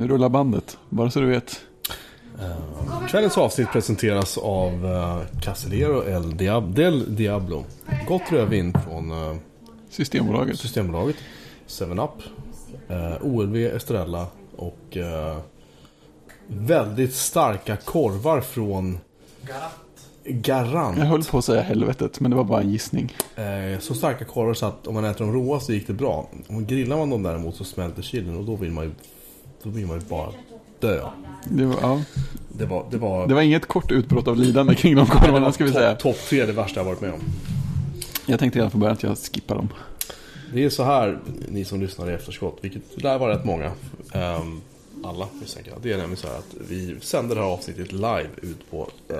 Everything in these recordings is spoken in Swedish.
Nu rullar bandet, bara så du vet. Kvällens avsnitt presenteras av uh, El Diab del Diablo. Gott rödvin från uh, Systembolaget. Systembolaget. 7up. Uh, OLV Estrella och uh, väldigt starka korvar från Garant. Jag höll på att säga helvetet, men det var bara en gissning. Eh, så starka korvar så att om man äter dem råa så gick det bra. Om grillar man dem däremot så smälter chilin och då vill man ju, då vill man ju bara dö. Det var, ja. Det var, det var, det var inget kort utbrott av lidande kring de korvarna ska vi säga. Topp top tre det värsta jag varit med om. Jag tänkte redan från början att jag skippar dem. Det är så här, ni som lyssnar i efterskott, vilket lär vara rätt många. Um, alla misstänker jag. Det är nämligen så här att vi sänder det här avsnittet live ut på, uh,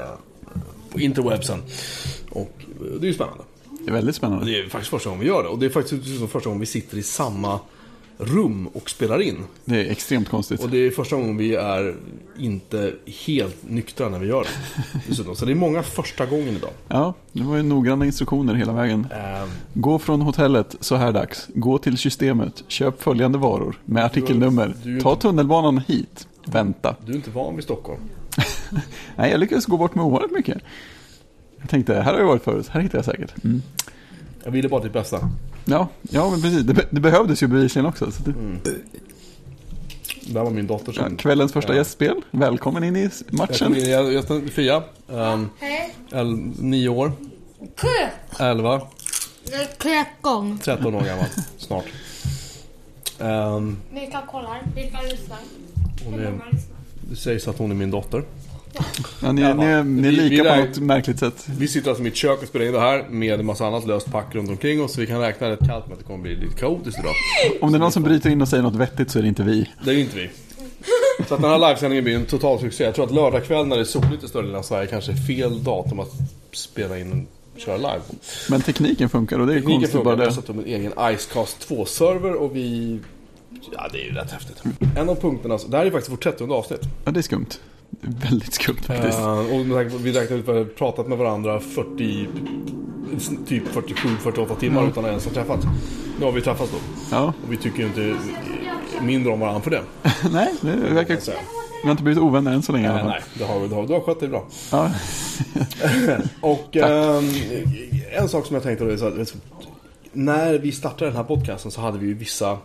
på interwebsen. Och det är ju spännande. Det är väldigt spännande. Det är faktiskt första gången vi gör det. Och det är faktiskt första gången vi sitter i samma rum och spelar in. Det är extremt konstigt. Och det är första gången vi är inte helt nyktra när vi gör det. Dessutom. Så det är många första gången idag. Ja, det var ju noggranna instruktioner hela vägen. Um, Gå från hotellet så här dags. Gå till systemet. Köp följande varor med artikelnummer. du- Ta tunnelbanan hit. Vänta. du är inte van vid Stockholm. Nej, jag lyckades gå bort med ovanligt mycket. Jag tänkte, här har jag varit förut. Här hittar jag säkert. Mm. Jag ville bara ditt bästa. Ja, ja, men precis. Det, det behövdes ju bevisligen också. Så det, Det här var min dotter ja, som... kvällens första Ja. gästspel. Välkommen in i matchen. jag Fia. Um, Hej. el, nio år. Kul! 11. Tretton. 13 år gammal. Snart. Um, Vilka kollar? Vilka lyssnar? Hur många lyssnar? det sägs att hon är min dotter. Ja, ni, Ja, ni, är- ni är vi- vi lika på något märkligt sätt. Vi sitter alltså i mitt kök och spelar in det här med en massa annat löst pack runt omkring oss. Så vi kan räkna rätt kallt med att det kommer bli lite kaotiskt idag. Om det är någon som bryter in och säger något vettigt så är det inte vi. Det är inte vi. Så att den här livesändningen blir en total succé. Jag tror att lördagkväll när det är soligt i större delen av Sverige kanske är fel datum att spela in och köra live. Men tekniken funkar och det är Tekniken konstigt funkar. bara Vi har det. satt upp en egen Icecast 2-server och vi... Ja, det är ju rätt häftigt. En av punkterna, det här är faktiskt vårt 30 avsnitt. Ja, det är skumt. Väldigt skumt faktiskt. Eh, och vi räknar ut att vi har pratat med varandra 40, typ 47-48 timmar utan att ens ha träffats. Nu har vi träffats då. Ja, Och vi tycker ju inte mindre om varandra för det. nej, det verkar... Vi har inte blivit ovänner än så länge Nej, nej, det har, vi- det har, du har skött dig bra. Ja, Och ehm, en sak som jag tänkte då är så att när vi startade den här podcasten så hade vi ju vissa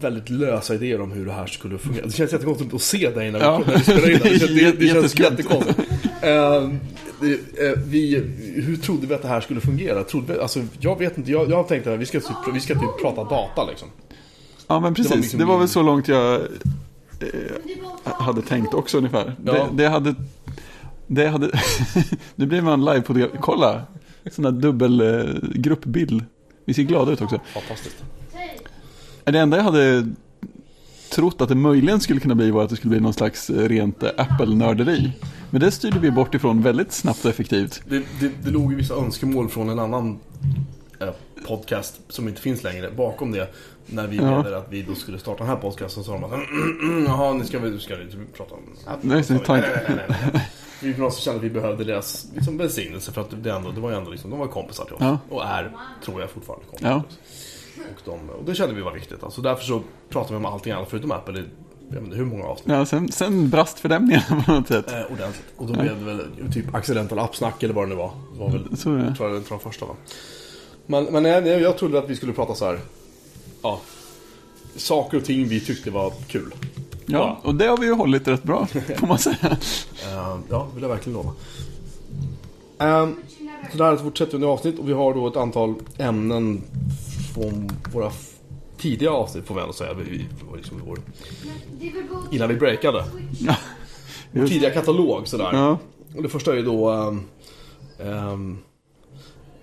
väldigt lösa idéer om hur det här skulle fungera. Det känns jättekonstigt att se dig när vi, Ja, när vi spelar in det. Det, det, det känns jättekonstigt. Det, eh, vi, hur trodde vi att det här skulle fungera? Trodde vi, alltså, jag vet inte, jag, jag tänkte att vi ska, typ, vi ska typ prata data liksom. ja men precis. Det var, liksom väl så långt jag eh, hade tänkt också ungefär. Ja. Det, det hade... Det hade... nu blir man live på det. Kolla! Sån där dubbel eh, gruppbild. Vi ser glada ut också. Fantastiskt. Det enda jag hade trott att det möjligen skulle kunna bli var att det skulle bli någon slags eh, rent Apple-nörderi. Men det styrde vi bort ifrån väldigt snabbt och effektivt. Det, det, det låg ju vissa önskemål från en annan eh, podcast som inte finns längre bakom det. När vi Ja. menade att vi då skulle starta den här podcasten så sa de att "Mm, jaha, nu ska vi, ska vi typ prata om Apple." Nej, nej, nej, nej, nej, nej. Vi på något sätt kände att vi behövde deras liksom, välsignelse för att det, ändå, det var ju ändå liksom, de var kompisar till oss. Ja. Och är, tror jag, fortfarande kompisar Ja. till oss. Och, de, och det kände vi var viktigt. Alltså, därför så pratar vi om allting annat förutom Apple i jag inte, hur många avsnitt. Ja, sen, sen brast fördämningen på något sätt. Eh, ordentligt. Och då blev det väl typ accidental appsnack eller vad det nu var. Det var väl, Så är det. tror jag, det var första va. Men, men nej, nej, jag trodde att vi skulle prata så här. Ja. Saker och ting vi tyckte var kul. Ja, och det har vi ju hållit rätt bra, får man säga. Eh, ja, det vill jag verkligen lova. Um, så det här är vårt 30 avsnitt och vi har då ett antal ämnen från våra tidiga avsnitt får vi ändå säga. Vi, liksom vår, innan vi breakade. Ja, Vår tidiga katalog sådär. ja, Och det första är ju då... ehm, ehm,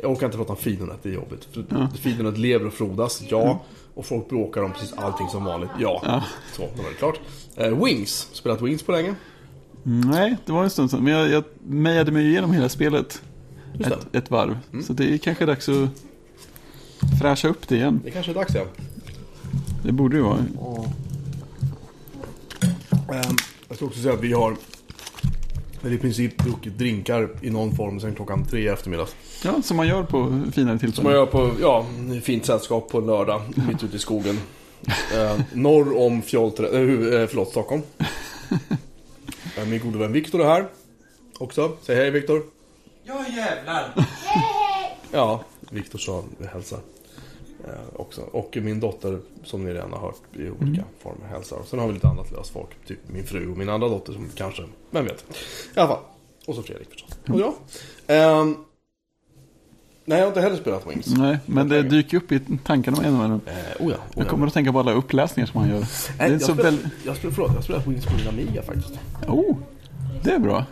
jag orkar inte prata om Fidonet, det är jobbigt. För Ja. Fidonet lever och frodas, ja. Och folk bråkar om precis allting som vanligt, ja. Ja. Så, det var det klart. Eh, Wings, spelat Wings på länge. nej, det var en stund sedan. Men jag, jag mejade mig igenom hela spelet ett, ett varv. Så det är kanske dags att fräscha upp det igen. Det kanske är dags ja. Det borde ju vara. Ehm, jag ska också säga att vi har i princip druckit drinkar i någon form sen klockan tre i eftermiddags. Ja, som man gör på finare Som man tillfällen. gör på, ja, fint sällskap på en lördag mitt ute i skogen. Eh, norr om Fjoltre, eh, hu- eh, förlåt, Stockholm. Eh, Min gode vän Viktor är här. Också. Säg hej Viktor. Ja jävlar! Ja, Viktor sa vi hälsar. Eh, också. Och min dotter, som ni redan har hört, i olika former hälsar. Sen har vi lite annat löst folk. Typ min fru och min andra dotter som kanske, vem vet. I alla fall. Och så Fredrik förstås. Och jag. Ehm, nej, jag har inte heller spelat Wings. Nej, men det dyker upp i tankarna med en och en. Eh, oh ja, oh Jag ja. kommer att tänka på alla uppläsningar som han gör. Det är jag, så spelar, väl... jag spelar, förlåt, jag spelar Wings på min Amiga faktiskt. Oh, det är bra.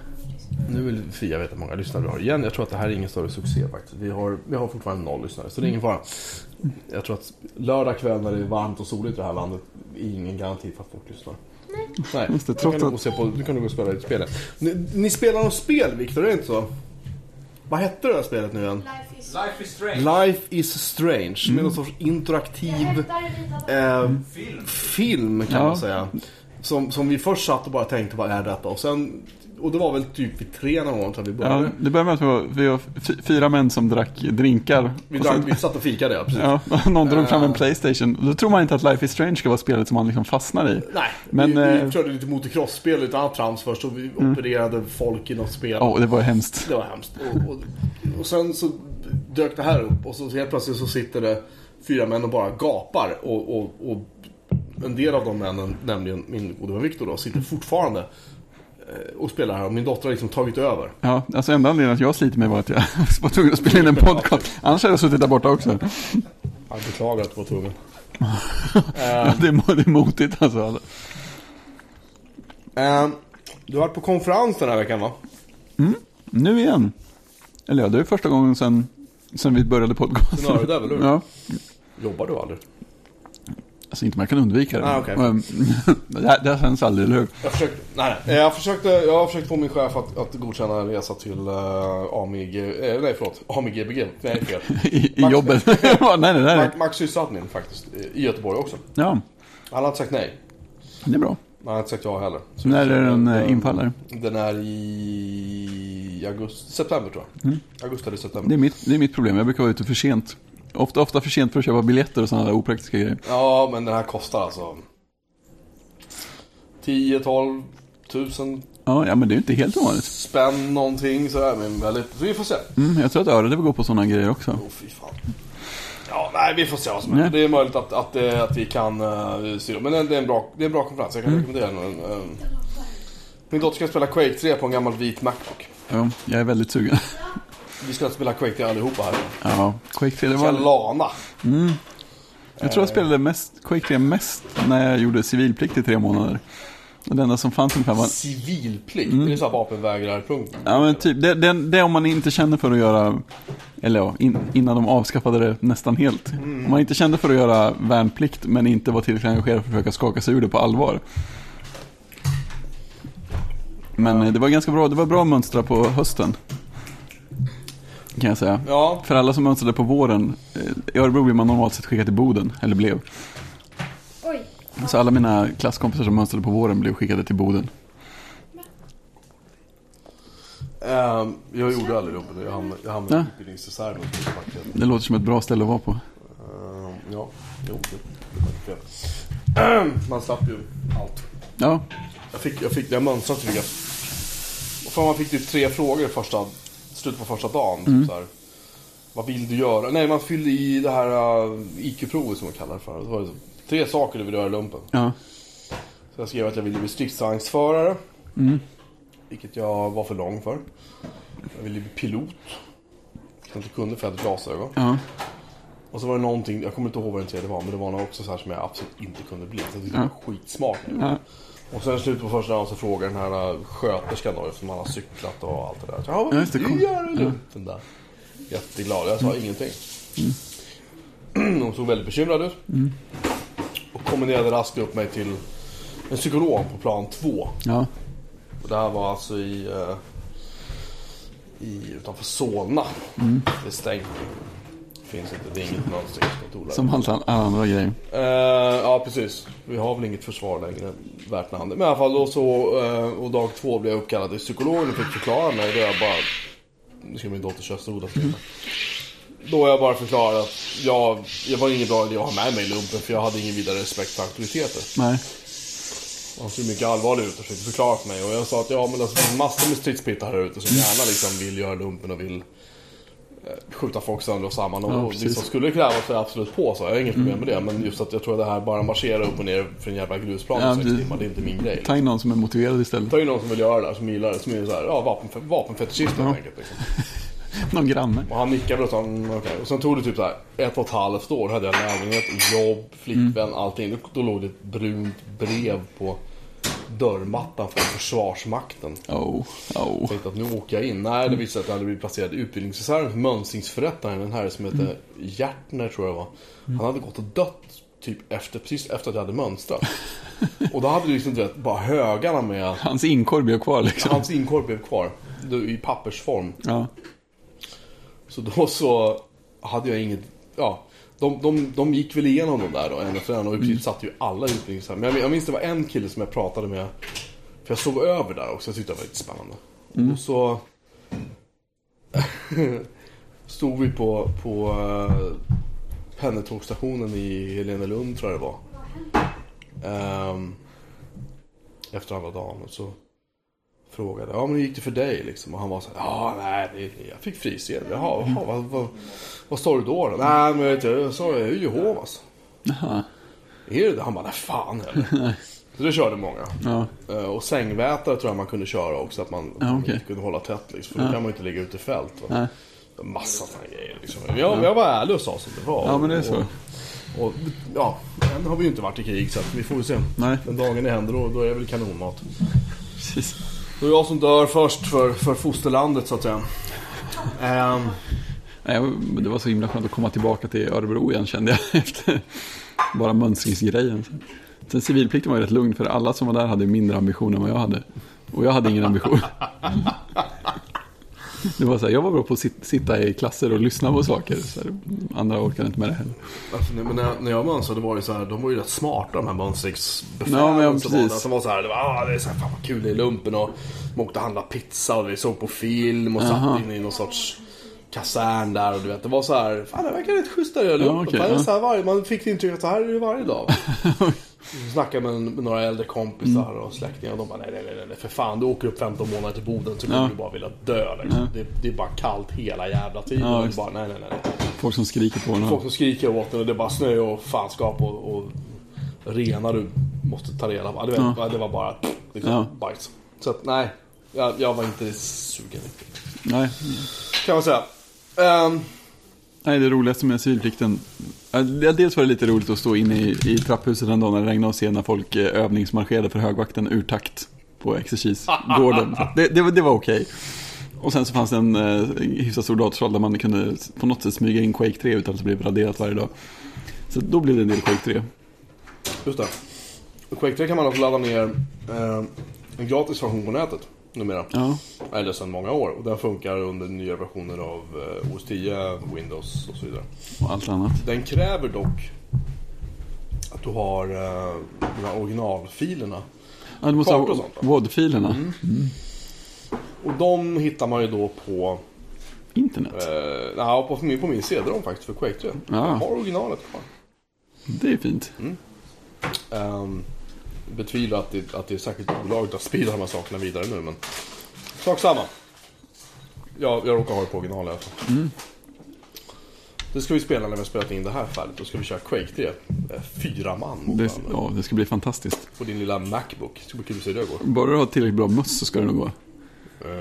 Nu vill Fia veta hur många lyssnare vi har igen. Jag tror att det här är ingen större succé faktiskt. Vi har, vi har fortfarande noll lyssnare, så det är ingen fara. Jag tror att lördag kväll när det är varmt och soligt i det här landet är ingen garanti för att folk lyssnar. Nej, Just det, trots kan du att- gå och se på, du kan du gå och spela ett spel. Ni, ni spelar något spel, Viktor, är det inte så? Vad hette det här spelet nu igen? Life is... Life is strange. Life is strange, med någon sorts interaktiv eh, Film. film kan Ja. man säga. Som, som vi först satt och bara tänkte, vad är detta? Och sen, och det var väl typ vid tre någon gång tror vi började. Ja, det började med att vi var, fyra män som drack drinkar. Vi, Och drack, sen- vi satt och fikade, ja precis. Ja, någon drog fram en Eh. Playstation. Då tror man inte att Life is Strange ska vara spelet som man liksom fastnar i. Nej, Men, vi, vi eh, Mm. körde lite motocross-spel, lite annat trams först och vi opererade folk i något spel. Åh, det var hemskt. Det var hemskt. Och, och, och sen så dök det här upp och så helt plötsligt så sitter det fyra män och bara gapar. Och, och, en del av de männen, nämligen min gode vän Viktor då, sitter fortfarande och spelar här. Och min dotter har liksom tagit över. Ja, alltså enda anledningen att jag sliter mig var att jag var tvungen att spela in en podcast. Annars hade jag suttit där borta också. Jag beklagar att du var tvungen. Ja, det, är, mo- det är motigt alltså. Eh, du har varit på konferens den här veckan va? Nu igen. Eller ja, det är första gången sen, sen vi började podcasten. Sen har du det, eller hur? Ja. Jobbar du aldrig? Alltså inte man kan undvika det. Ah. Och, ehm, det, det känns aldrig, eller hur? Jag försökte, nej, nej. Jag, försökte, jag har försökt få min chef att, att godkänna en resa till uh, AMIG, eh, nej förlåt, AMIG-BG, nej fel. I, i Max- jobbet. ja, nej, nej, nej. Max, Max faktiskt, i Göteborg också. Ja, Han har inte sagt nej. det är bra. Han har inte sagt ja heller. Så När är den eh, eh, infaller? Den är i augusti, september tror jag. Augusti eller september. Mm. Det är, mitt, det är mitt problem, jag brukar vara ute för sent. Ofta, ofta för sent för att köpa biljetter och sådana där opraktiska grejer. Ja, men den här kostar alltså 10-12 tusen Ja, ja, men det är ju inte helt ovanligt. spänn någonting sådär. Men väldigt, så vi får se. Mm, jag tror att Öre vill gå på sådana grejer också. Åh fy fan. Ja, nej vi får se vad som händer. Det är möjligt att, att, eh, att vi kan uh, styra. Men det är, en bra, det är en bra konferens. Jag kan rekommendera den. Eh, min dotter ska spela Quake 3 på en gammal vit Macbook. Ja, jag är väldigt sugen. Vi ska spela Quake 3 allihopa här. Ja, Quake 3, det var... lana. Jag tror jag spelade mest, Quake 3 mest när jag gjorde civilplikt i tre månader. Och det enda som fanns ungefär var... Civilplikt. Det är så här vapenvägrarpunkt. Ja men typ, det, det, det om man inte känner för att göra, eller ja, in, innan de avskaffade det nästan helt. Om man inte kände för att göra värnplikt men inte var tillräckligt engagerad för att försöka skaka sig ur det på allvar. Men eh, det var ganska bra, det var bra att mönstra på hösten. Kan jag säga. Ja, För alla som mönstrade på våren, eh, i Örebro blir man normalt sett skickad till Boden, eller blev. Oj. Så alla mina klasskompisar som mönstrade på våren blev skickade till Boden. ehm, jag gjorde aldrig jobbet. Jag hamnade, jag hamnade Ja. i utbildningsreserven. faktiskt. Det låter som ett bra ställe att vara på. Ehm, ja, jo, det, det Man slapp ju allt. Ja, Jag fick, jag fick, jag mönstrade tycker jag. Och fan, man fick typ tre frågor första, slutet på första dagen. Typ så här. Vad vill du göra? Nej, man fyllde i det här uh, IQ-provet som man kallar det för. Det var så, tre saker du vill göra i lumpen. ja. Så jag skrev att jag ville bli stridsvagnsförare. Mm. Vilket jag var för lång för. Jag ville bli pilot. Jag inte kunde för jag hade glasögon. ja. Och så var det någonting, jag kommer inte ihåg vad den tredje var, men det var nog också så här som jag absolut inte kunde bli. Så jag tyckte det var skitsmart. ja. Och sen slut på första dagen så frågar den här äh, sköterskan då, eftersom han har cyklat och allt det där. Ja, vad vill det, du göra i lumpen där? Jätteglad, jag sa ingenting. Hon såg väldigt bekymrad ut. Och kommenderade raskt upp mig till en psykolog på plan två. ja. Och det här var alltså i, eh, i utanför Solna. Det är stängt. Finns inte, det är inget mönstringskontor där. Som alla, andra grejer. Eh, ja, precis. Vi har väl inget försvar längre värt namnet. Men i alla fall då så, eh, och dag två blev jag uppkallad till psykologen och fick förklara mig. Då jag bara, nu ska min dotter köra soda. då har jag bara förklarat att jag, jag var ingen bra idé att ha med mig i lumpen för jag hade ingen vidare respekt för auktoriteter. Nej. Han såg mycket allvarlig ut och försökte förklara för mig. Och jag sa att ja men alltså, det finns massor med stridspittar här ute som gärna liksom vill göra lumpen och vill skjuta folk sönder och samman. Och, Ja. Mm. liksom, skulle det krävas så är jag absolut på så. Jag har inget problem med det. Men just att jag tror att det här bara marschera upp och ner för en jävla grusplan Ja, precis. timmar, det är inte min grej. Ta in någon som är motiverad istället. Ta in någon som vill göra det där, som gillar det, som är så här, ja, vapen, vapenfetischist helt enkelt. Liksom. Någon granne. Och han nickade väl och sa, mm, okej. Och sen tog det typ så här ett och ett halvt år. Då hade jag lägenhet, jobb, flickvän, allting. Då, då låg det ett brunt brev på dörrmattan från Försvarsmakten. Oh, oh. Tänkte att nu åker jag in. Nej, det visade sig att jag hade blivit placerad i utbildningsreserven för mönstringsförrättaren. En herre som hette Hjärtner tror jag var. Han hade gått och dött typ efter, precis efter att jag hade mönstrat. Och då hade du liksom du vet, bara högarna med Hans inkorg blev kvar liksom. Hans inkorg blev kvar. I pappersform. Ja. Så då så hade jag inget, ja. De, de, de gick väl igenom de där då, en efter en. Och i princip satt ju alla i utbildningshem. Men jag, jag minns det var en kille som jag pratade med. För jag sov över där också. Jag tyckte det var lite spännande. Och så stod vi på, på uh, pendeltågsstationen i Helenelund tror jag det var. Ehm, efter andra dagen. Och så frågade ja men hur gick det för dig liksom? Och han var så här, ja nej det, jag fick frisedel. Jaha, jaha vad, vad, vad står det då? då? Nej men vet du, jag sa jag är Jehovas. Jaha. Är det det? Han bara, nej fan heller. Så det körde många. Ja. Eh, Och sängvätare tror jag man kunde köra också. Att man, Ja, inte kunde hålla tätt liksom. För då kan man ju inte ligga ute i fält. Va? Nej. Massa sådana grejer liksom. Jag, jag var ärlig och sa som det var. Ja, men det är så. Och, och, ja, än har vi ju inte varit i krig så att vi får väl se. Nej. Den dagen det händer då, då är det väl kanonmat. Precis. Då är jag som dör först för, för fosterlandet så att säga. Ehm, Nej, det var så himla skönt att komma tillbaka till Örebro igen kände jag efter bara mönstringsgrejen. Sen civilplikten var ju rätt lugn för alla som var där hade mindre ambitioner än vad jag hade. Och jag hade ingen ambition. Det var så här, jag var bra på att sit- sitta i klasser och lyssna på saker. Här, andra orkade inte med det heller. Alltså, men när, när jag mönstrade var det så här, de var ju rätt smarta de här mönstringsbefälen. Ja, ja, som var där. Som var så här, det var, ah, det är så här, fan vad kul det är lumpen och de åkte och handlade pizza och vi såg på film och Jaha. satt inne i någon sorts kasern där och du vet, det var så här, fan det verkar rätt schysst där i lumpen. Ja, är ja. så här varje, man fick intrycket att så här är det varje dag. Så snackade med, med några äldre kompisar Mm. och släktingar och de bara nej, nej, nej, nej, för fan du åker upp 15 månader till Boden så kommer Ja. du bara vilja dö liksom. Ja. det, det är bara kallt hela jävla tiden. Ja, bara nej, nej, nej. Folk som skriker på en. Folk som skriker åt en och det är bara snö och fanskap och, och renar du måste ta reda på. Vet, Ja. Det var bara liksom, Ja. bajs. Så att nej, jag, jag var inte sugen. Nej. Kan man säga. Ehm, Nej, det roligaste med civilplikten. Dels var det lite roligt att stå inne i, i trapphuset en dag när det regnade och se när folk eh, övningsmarscherade för högvakten ur takt på exercisgården. Det, det, var- det var okej. Och sen så fanns det en eh, hyfsat stor datorsal där man kunde på något sätt smyga in Quake 3 utan att det blev raderat varje dag. Så då blev det en del Quake 3. just det. Och Quake 3 kan man också ladda ner eh, en gratis version på nätet numera. Ja, Eller sedan många år. Och den funkar under nya versioner av eh, OS 10, Windows och så vidare. och allt annat. Den kräver dock att du har eh, de här originalfilerna. Ja, du måste Kartor ha sånt, va? WOD-filerna. Och de hittar man ju då på Internet. Eh, ja, på min, på min CD-ROM faktiskt för Quake 3. Jag har originalet kvar. Det är fint. Um, betvivlar att det, att det är särskilt olagligt att sprida de här sakerna vidare nu, men sak samma. Jag, jag råkar ha det på original i alla fall. Det ska vi spela när vi har spelat in det här färdigt. Då ska vi köra Quake 3. Eh, Fyra man mot Det, ja, det ska bli fantastiskt. På din lilla Macbook. Det ska bli kul att se hur det går. Bara du har tillräckligt bra möss så ska det nog gå. Uh,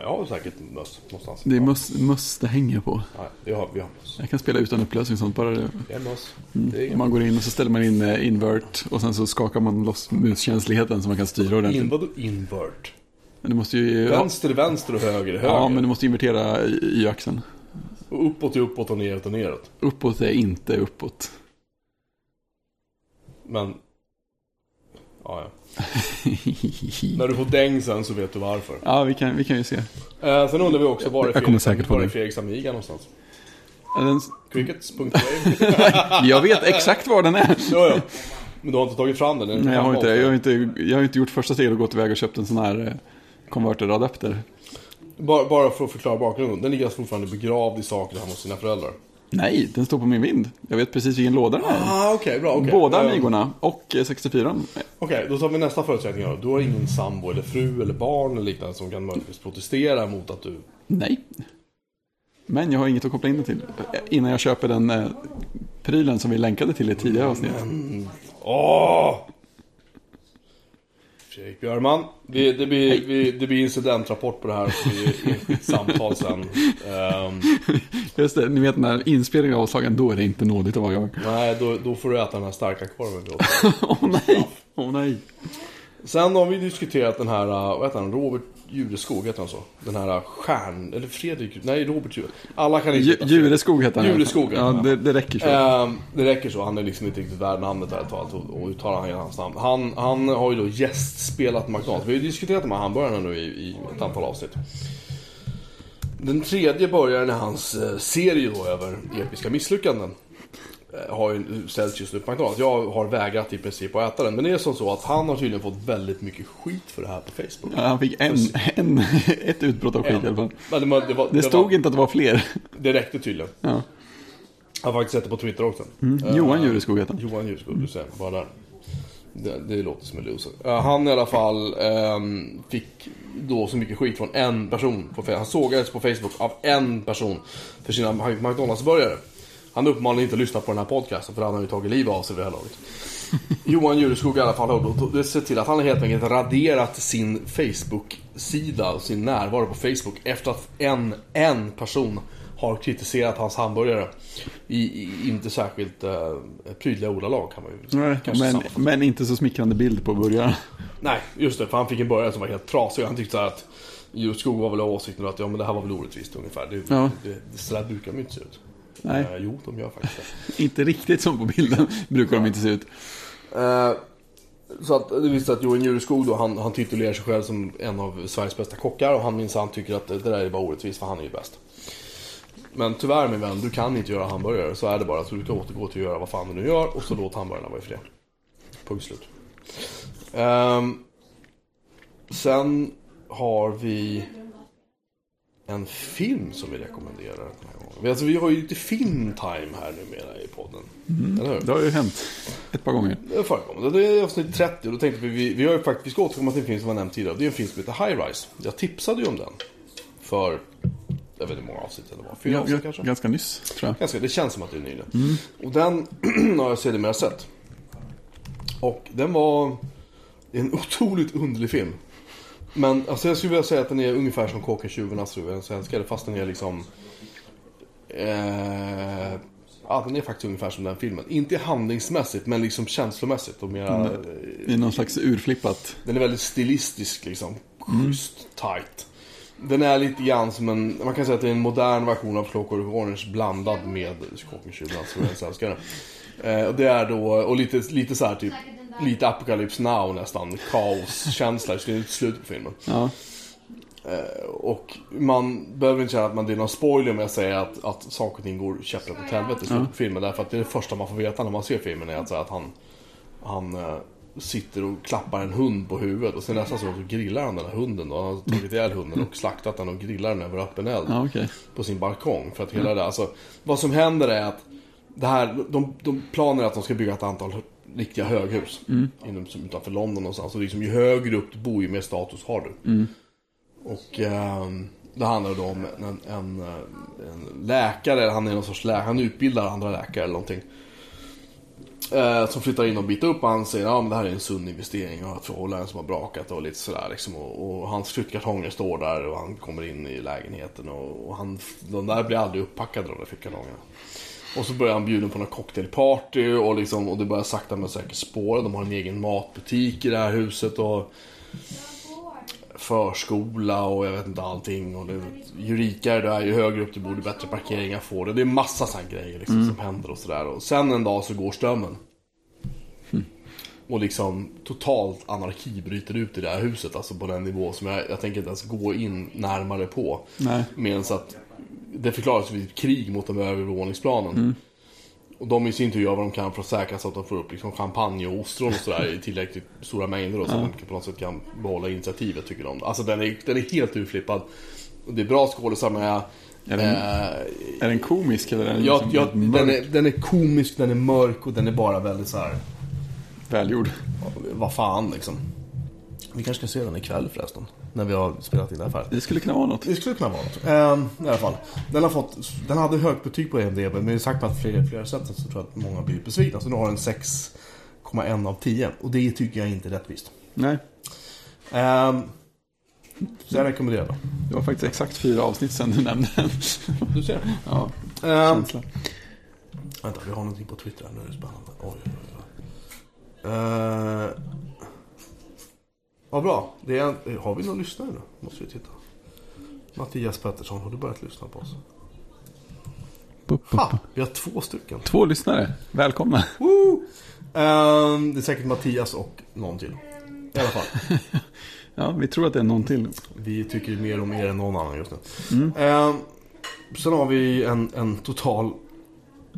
jag har säkert möss någonstans. Det är möss, möss det hänger på. Nej, vi har, vi har möss. Jag kan spela utan upplösning och sånt. Bara det. Det är möss. Det är Man går in och så ställer man in eh, invert och sen så skakar man loss muskänsligheten så man kan styra ordentligt. In, vadå invert? Men du måste ju... Vänster är vänster och höger höger. Ja, men du måste invertera i- i axeln. Och uppåt är uppåt och neråt är neråt. Uppåt är inte uppåt. Men... Ja, ja. När du får däng sen så vet du varför. ja, vi kan, vi kan ju se. Eh, sen undrar vi också var är Jag säkert var är. Fredriks Amiga någonstans? Den, Crickets.wave? jag vet exakt var den är. ja, ja. Men du har inte tagit fram den? Nej, jag har inte, jag har inte, jag har inte gjort första steget och gått iväg och köpt en sån här eh, konverteradapter. Bara, bara för att förklara bakgrunden. Den ligger alltså fortfarande begravd i saker hemma hos sina föräldrar. Nej, den står på min vind. Jag vet precis vilken låda den är. Ah, okej, bra. okej. Båda Ehm, Amigorna och eh, 64. Okej, då tar vi nästa förutsättning då. Du har ingen sambo eller fru eller barn eller liknande som kan möjligtvis protestera mot att du... Nej. Men jag har inget att koppla in den till. eh, Innan jag köper den eh, prylen som vi länkade till i tidigare avsnitt. Åh! Fredrik Björman. Vi, det, blir, vi, det blir incidentrapport på det här. Det blir enskilt samtal sen. Ehm, Just det, ni vet när inspelningen är avslagen, då är det inte nådigt att vara jag. nej, då, då får du äta den här starka korven. Åh nej, åh nej. Sen har vi diskuterat den här, uh, vad heter han, Robert Jureskog, heter han så? Den här stjärn, eller Fredrik, nej Robert Jure. Alla kan inte Ju- heta Fredrik. Jureskog heter han. Jureskog, Ja, det, det räcker så. Ehm, det räcker så, han är liksom inte riktigt värd namnet här talat och, och uttalar han hans namn. Han, han har ju då gästspelat McDonalds. Vi har ju diskuterat de här hamburgarna nu i, i ett antal avsnitt. Den tredje börjaren i hans eh, serie då över episka misslyckanden eh, har ju ställts just nu på McDonalds. Jag har vägrat i princip att äta den. Men det är som så att han har tydligen fått väldigt mycket skit för det här på Facebook. Ja, han fick en, en, ett utbrott av skit i alla fall. Men det, var- det, var, Det stod var, inte att det var fler. det räckte tydligen. Ja. Jag har faktiskt sett det på Twitter också. Mm. Johan Jureskog heter han. Johan Jureskog, du ser, bara där. Det, det låter som en loser. Eh, han i alla fall ehm, fick då så mycket skit från en person på. Han sågades på Facebook av en person för sina McDonalds-burgare. Han uppmanade inte att lyssna på den här podcasten för han har ju tagit livet av sig vid det här laget. Johan Jureskog i alla fall har sett till att han har helt enkelt raderat sin Facebook-sida och sin närvaro på Facebook efter att en, en person har kritiserat hans hamburgare i, i inte särskilt uh, prydliga ordalag kan man ju Nej, men, men inte så smickrande bild på burgaren. Nej, just det, för han fick en burgare som var helt trasig. Han tyckte att Jureskog var väl av åsikten att ja, men det här var väl orättvist ungefär. Det, Ja. det, det, så där brukar de ju inte se ut. Nej, Eh, jo, de gör faktiskt det. inte riktigt som på bilden brukar de inte se ut. Eh, så att det visste att Johan Jureskog då, han, han titulerar sig själv som en av Sveriges bästa kockar och han minsann tycker att det där är bara orättvist för han är ju bäst. Men tyvärr min vän, du kan inte göra hamburgare. Så är det bara. Så du ska återgå till att göra vad fan du nu gör och så låt hamburgarna vara i fred. Punkt slut. Ehm, sen har vi en film som vi rekommenderar den Alltså, vi har ju lite filmtime här numera i podden. Eller hur? Det har ju hänt ett par gånger. Det förekommer. Det är avsnitt 30 och då tänkte vi, vi, vi har ju faktiskt, vi ska återkomma till en film som var nämnt tidigare. Det är en film som heter High Rise. Jag tipsade ju om den. För, jag vet inte hur många avsnitt det var. Fyra Ja, avsnitt kanske? ganska nyss, tror jag. Ganska, det känns som att det är nyligen. Och den har jag sedermera sett. Och den var en otroligt underlig film. Men alltså jag skulle vilja säga att den är ungefär som Kåken tjuvarnas fru, en svenskare. Fast den är liksom... Eh, ja, den är faktiskt ungefär som den filmen. Inte handlingsmässigt, men liksom känslomässigt. Och mera, eh, Det är någon slags urflippat. den är väldigt stilistisk liksom. Schysst, tight. Den är lite grann som en, man kan säga att det är en modern version av Clockwork Orange blandad med 20 som en svenskare. Eh, och det är då, och lite, lite så här typ, lite Apocalypse Now nästan, kaoskänsla i slutet på filmen. Ja. Och man behöver inte känna att man det är någon spoiler med att säga att, att saker och ting går käpprätt åt helvete i filmen. Därför att det är det första man får veta när man ser filmen är att, säga att han, han eh, sitter och klappar en hund på huvudet. Och sen nästan så att grillar han den här hunden. Då. Han har tagit ihjäl hunden och slaktat den och grillar den över öppen eld. Ja, okej. På sin balkong. För att hela det, alltså, vad som händer är att det här, de, de planer är att de ska bygga ett antal riktiga höghus. Inom, som utanför London någonstans. Och liksom, ju högre upp du bor ju mer status har du. Och eh, det handlar då om en, en, en läkare, han är någon sorts läkare, han utbildar andra läkare eller någonting. Eh, som flyttar in och biter upp och han säger att ja, det här är en sund investering och att förhållanden som har brakat och lite sådär liksom. Och, och hans flyttkartonger står där och han kommer in i lägenheten och, och han, de där blir aldrig uppackade de där flyttkartongerna. Och så börjar han bjuda på något cocktailparty och, liksom, och det börjar sakta men säkert spåra. De har en egen matbutik i det här huset och förskola och jag vet inte allting. Och det, ju rikare du är, ju högre upp du bor, ju bättre parkeringar får du. Det är massa sådana grejer liksom, som händer och sådär. Och sen en dag så går strömmen. Och liksom totalt anarki bryter ut i det här huset. Alltså på den nivå som jag, jag tänker inte ens gå in närmare på. Nej. Medan att det förklaras vid krig mot de övervåningsplanen. Och de i sin tur gör vad de kan för att säkra så att de får upp liksom champagne och ostron och sådär i tillräckligt stora mängder. Och så att de på något sätt kan behålla initiativet tycker de. Alltså den är, den är helt urflippad. Det är bra skådisar med. Är den, Eh, är den komisk eller är den ja, liksom ja, den, är, den är komisk, den är mörk och den är bara väldigt så här. välgjord? Vad fan liksom. Vi kanske ska se den ikväll förresten. När vi har spelat in det här färdigt. Det skulle kunna vara något. Det skulle kunna vara något. Ehm, I alla fall. Den, har fått, den hade högt betyg på IMDB, men i sagt med att flera, flera sätt så tror jag att många blir besvikna. Så nu har den 6,1 av 10. Och det tycker jag inte är rättvist. Nej, Ehm, så jag rekommenderar den. det var faktiskt exakt fyra avsnitt sedan du nämnde den. Du ser. Ja, Ehm, känsla. vänta, vi har någonting på Twitter här. Nu är det spännande. Oj, oj, oj. Ehm, vad bra. Det är en, har vi någon lyssnare nu? Måste vi titta. Mattias Pettersson, har du börjat lyssna på oss? Bup, bup. Ha! Vi har två stycken. Två lyssnare, välkomna. Woo! Ehm, det är säkert Mattias och någon till. I alla fall. Ja, vi tror att det är någon till. Vi tycker mer om er än någon annan just nu. Ehm, sen har vi en, en total...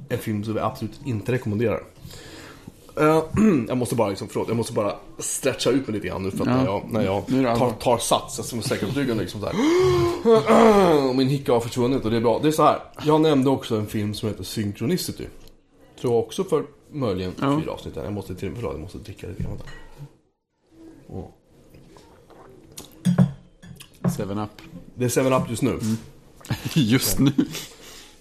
En film som vi absolut inte rekommenderar. Ehm, jag måste bara liksom, förlåt, jag måste bara stretcha ut mig lite grann nu för att Ja. när jag, när jag tar, tar sats, jag som upp ryggen liksom så här. Och min hicka har försvunnit och det är bra. Det är så här. Jag nämnde också en film som heter Synchronicity. Tror jag också för möjligen Ja. fyra avsnitt. Jag måste till, förlåt, jag måste dricka lite grann. Åh. Seven up. Det är 7-Up just nu. Just nu.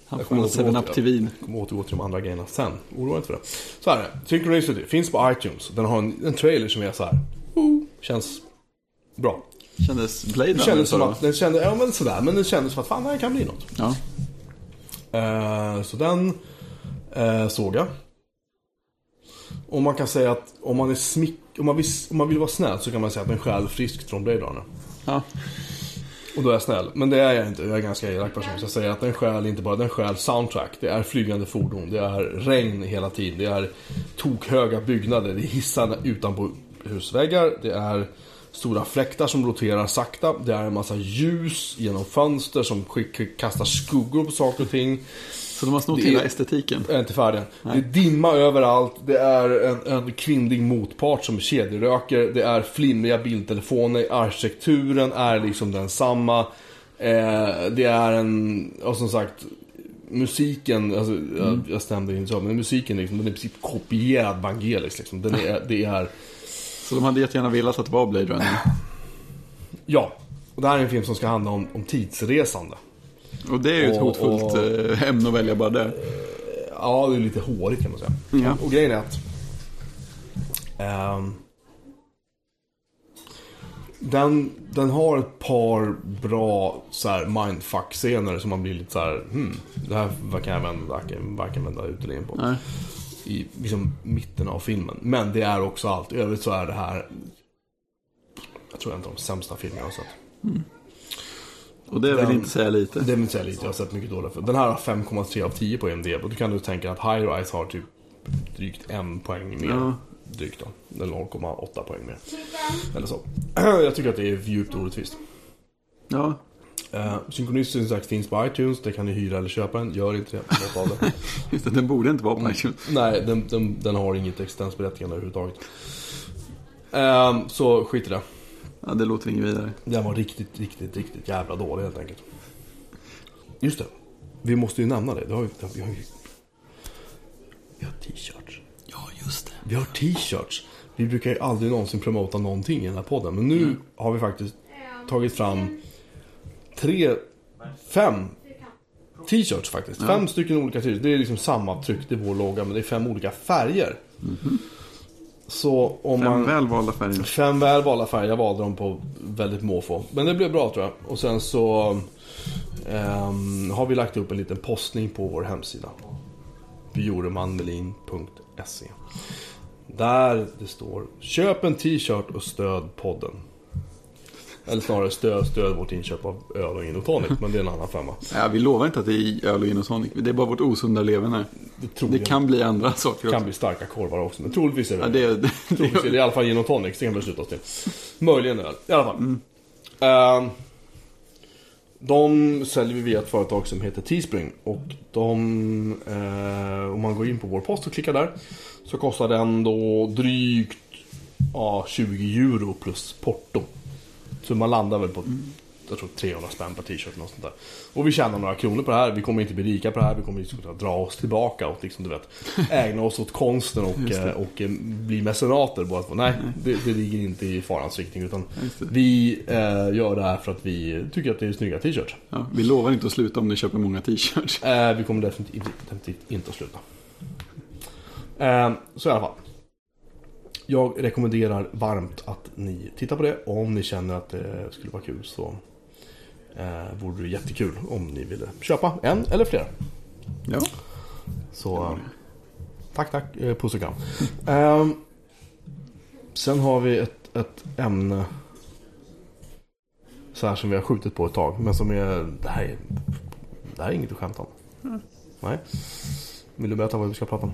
Han får en seven återgå up till vin. Jag kommer återgå till de andra grejerna sen. Oroa dig inte för det. Så här är det. Synchronicity finns på iTunes. Den har en, en trailer som är så här. Oh, känns bra. Kändes Blade Det kändes som att, den kände, ja men sådär, men den kändes som att fan det här kan bli något. Ja. Eh, så den eh, såg jag. Och man kan säga att om man är smick, om man, vill, om man vill vara snäll så kan man säga att den stjäl friskt från Blade Runner. ja. Och då är jag snäll. Men det är jag inte. Jag är ganska elak person. Så jag säger att den stjäl inte bara, den stjäl soundtrack. Det är flygande fordon, det är regn hela tiden, det är tokhöga byggnader, det är hissar utanpå husväggar, det är stora fläktar som roterar sakta, det är en massa ljus genom fönster som kastar skuggor på saker och ting. Så de har snott hela estetiken. Jag är inte färdig än. Det är dimma överallt. Det är en, en kvinnlig motpart som kedjeröker. Det är flimriga bildtelefoner. Arkitekturen är liksom densamma. Eh, det är en, och som sagt, musiken, alltså, jag, jag stämde inte så, men musiken liksom, den är i princip kopierad Vangelis liksom. Den är, det är, Så de hade jättegärna velat att det var Blade Runner. ja. Och det här är en film som ska handla om, om tidsresande. Och det är ju ett Och- hotfullt och- eh, ämne att välja bara där. Ja, det är lite hårigt kan man säga. Ja. Och, grejen är att... ehm, den, den har ett par bra så här, mindfuck-scener som man blir lite så här, hmm, det här kan jag vända, varken, vända ut eller in på. Nej. I liksom, mitten av filmen. Men det är också allt. I övrigt så är det här, jag tror en av de sämsta filmer jag har sett. Och det vill Den- inte säga lite. Det vill inte säga lite, jag har sett mycket dåliga för. Den här har 5,3 av 10 på IMDb. Och då kan du tänka att High Rise har typ drygt en poäng mer. Ja. Drygt då. Eller 0,8 poäng mer. Eller så. jag tycker att det är djupt orättvist. Ja, Uh, Synchronicity som sagt finns på iTunes. Det kan ni hyra eller köpa den. Gör inte det. Av det. just det. Den borde inte vara på iTunes. Nej, den, den, den har inget existensberättigande överhuvudtaget. Ehm, så skit i det. Ja, det låter inget vidare. Den var riktigt, riktigt, riktigt jävla dålig helt enkelt. Just det. Vi måste ju nämna det. det har vi, vi har ju... Vi har t-shirts. Ja, just det. Vi har t-shirts. Vi brukar ju aldrig någonsin promota någonting i den här podden. Men nu har vi faktiskt tagit fram tre, fem t-shirts faktiskt. Fem stycken olika t-shirts. Det är liksom samma tryck, det är vår logga, men det är fem olika färger. Så om Fem man... välvalda färger. Fem väl valda färger, jag valde dem på väldigt måfå. Men det blev bra tror jag. Och sen så ehm, har vi lagt upp en liten postning på vår hemsida. bjuremanmelin.se Där det står Köp en t-shirt och stöd podden. Eller snarare stöd, stöd vårt inköp av öl och gin och tonic. Men det är en annan femma. Ja, vi lovar inte att det är öl och gin och tonic. Det är bara vårt osunda leverne. Det, Det kan bli andra saker kan också. bli starka korvar också. Men troligtvis är det Ja, det, det, Troligtvis är det i alla fall gin och tonic, det kan vi sluta oss till. Möjligen öl, i alla fall. Mm. Ehm, de säljer vi via ett företag som heter Teespring. Och de, eh, om man går in på vår post och klickar där. Så kostar den då drygt ja, 20 euro plus porto. Så man landar väl på jag tror 300 spänn per t-shirt. Något sånt där. Och vi tjänar några kronor på det här. Vi kommer inte bli rika på det här. Vi kommer liksom dra oss tillbaka och liksom, du vet, ägna oss åt konsten och, eh, och eh, bli mecenater. Bara att, nej, det, det ligger inte i farans riktning. Utan vi eh, gör det här för att vi tycker att det är snygga t-shirts. Ja, vi lovar inte att sluta om ni köper många t-shirts. Eh, vi kommer definitivt, definitivt inte att sluta. Eh, så i alla fall. Jag rekommenderar varmt att ni tittar på det. Om ni känner att det skulle vara kul så eh, vore det jättekul om ni ville köpa en eller flera. Ja. Så eh, tack, tack. Eh, puss och kram. Eh, sen har vi ett, ett ämne så här som vi har skjutit på ett tag. Men som är, det här är, det här är inget att skämta om. Nej. Vill du berätta vad vi ska prata om?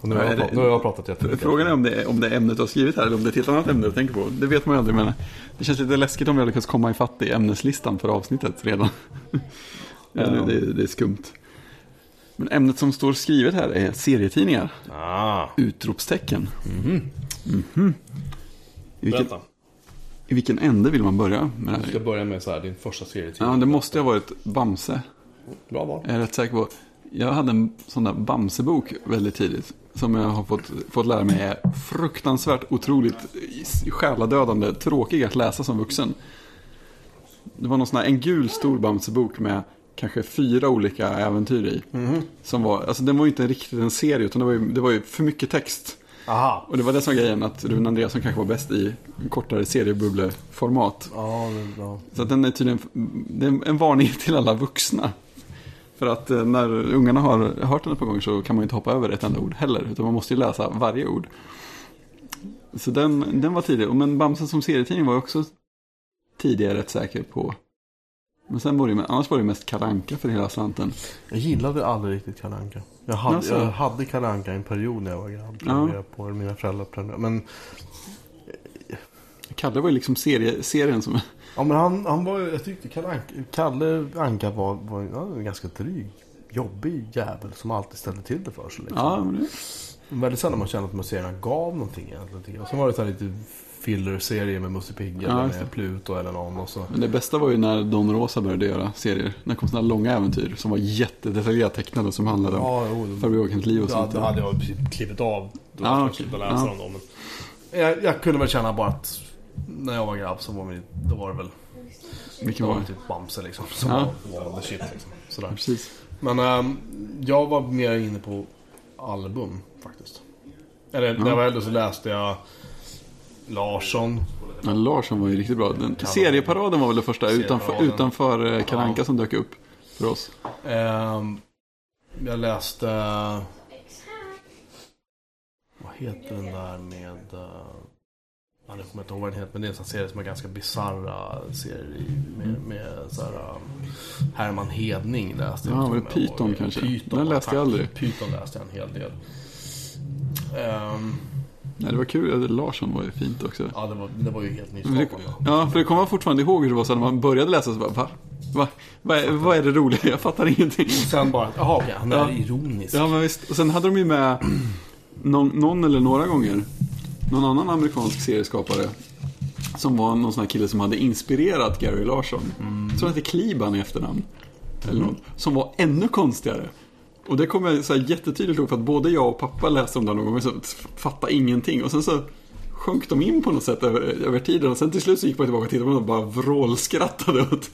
Och nu, har Ja, jag, pratat, nu har jag pratat jättemycket. Frågan är om det, om det är ämnet du har skrivit här eller om det är ett helt annat ämne du tänker på. Det vet man ju aldrig men det känns lite läskigt om vi har lyckats komma ifatt i ämneslistan för avsnittet redan. ja, det, det, det är skumt. Men ämnet som står skrivet här är serietidningar. Ah, Utropstecken. Mhm. I, vilken. I vilken ände vill man börja med det Vi här? ska börja med så här, din första serietidning. Ja, det måste ha varit Bamse. Bra val. Jag är rätt säker på. Jag hade en sån där Bamsebok väldigt tidigt. Som jag har fått, fått lära mig är fruktansvärt otroligt själadödande, tråkig att läsa som vuxen. Det var någon sån här, en gul stor Bamsebok med kanske fyra olika äventyr i. Som var, alltså den var ju inte riktigt en serie utan det var ju, det var ju för mycket text. Aha. Och det var det som var grejen, att Rune Andreasson kanske var bäst i kortare seriebubbleformat. Ja, det är bra. Så att den är tydligen det är en varning till alla vuxna. För att eh, när ungarna har hört den ett par gånger så kan man ju inte hoppa över ett enda ord heller. Utan man måste ju läsa varje ord. Så den, den var tidig. Men Bamse som serietidning var också tidigare rätt säker på. Men sen var det, annars var det mest kalanka för hela slanten. Jag gillade aldrig riktigt Kalle Anka. Jag hade, Alltså. jag hade Kalle Anka en period när jag var grabb. Ja. På mina föräldrar. Men, Kalle var ju liksom serie, serien som... ja, men han, han var jag tyckte Kalle Anka, Kalle Anka var, var ja, en ganska dryg, jobbig jävel som alltid ställde till det för sig. Liksom. Ja, men det, Väldigt sällan man kände att serierna gav någonting egentligen. Och sen var det så lite filler-serie med Musse Pigg Ja, eller det. med Pluto eller någon. Och så. men det bästa var ju när Don Rosa började göra serier. När det kom sådana långa äventyr som var jättedetaljerat tecknade som handlade om Ja, Farbror Joakims liv och Ja, sånt. det hade jag klivit av. Då Ja, okej. slutade läsa Ja. dem då. Men jag, jag kunde väl känna bara att när jag var grabb så var vi, då var det väl då var det? typ Bamse liksom. Som Ja. var, var the shit liksom. Sådär. Precis. Men ehm, jag var mer inne på album faktiskt. Eller när jag var äldre så läste jag Larsson. Ja, Larsson var ju riktigt bra. Den, serieparaden var väl det första utanför, utanför eh, Kalle Anka som dök upp för oss. Ehm, jag läste... Vad heter den där med... Uh, jag kommer inte ihåg vad den heter, men det är en sån serie som är ganska bisarra serier med, med så här, um, Herman Hedning läste jag. Ja, var det Python kanske? Python, Den läste jag aldrig. Python läste jag en hel del. Ehm, Nej, det var kul. Larsson var ju fint också. ja, det var, det var ju helt nyskapande. ja, för det kommer man fortfarande ihåg hur det var så när man började läsa så bara, va? va? Vad är, vad är det roliga? Jag fattar ingenting. Sen bara, jaha okej, han är Ja. ironisk. Ja, men visst. Och sen hade de ju med någon, någon eller några gånger någon annan amerikansk serieskapare. Som var någon sån här kille som hade inspirerat Gary Larsson. Mm. Som hette Kliban i efternamn. Eller något. Som var ännu konstigare. Och det kommer jag så här jättetydligt ihåg för att både jag och pappa läste om det någon gång och så fattade ingenting. Och sen så sjönk de in på något sätt över, över tiden. Och sen till slut så gick man tillbaka och tittade på dem och bara vrålskrattade åt.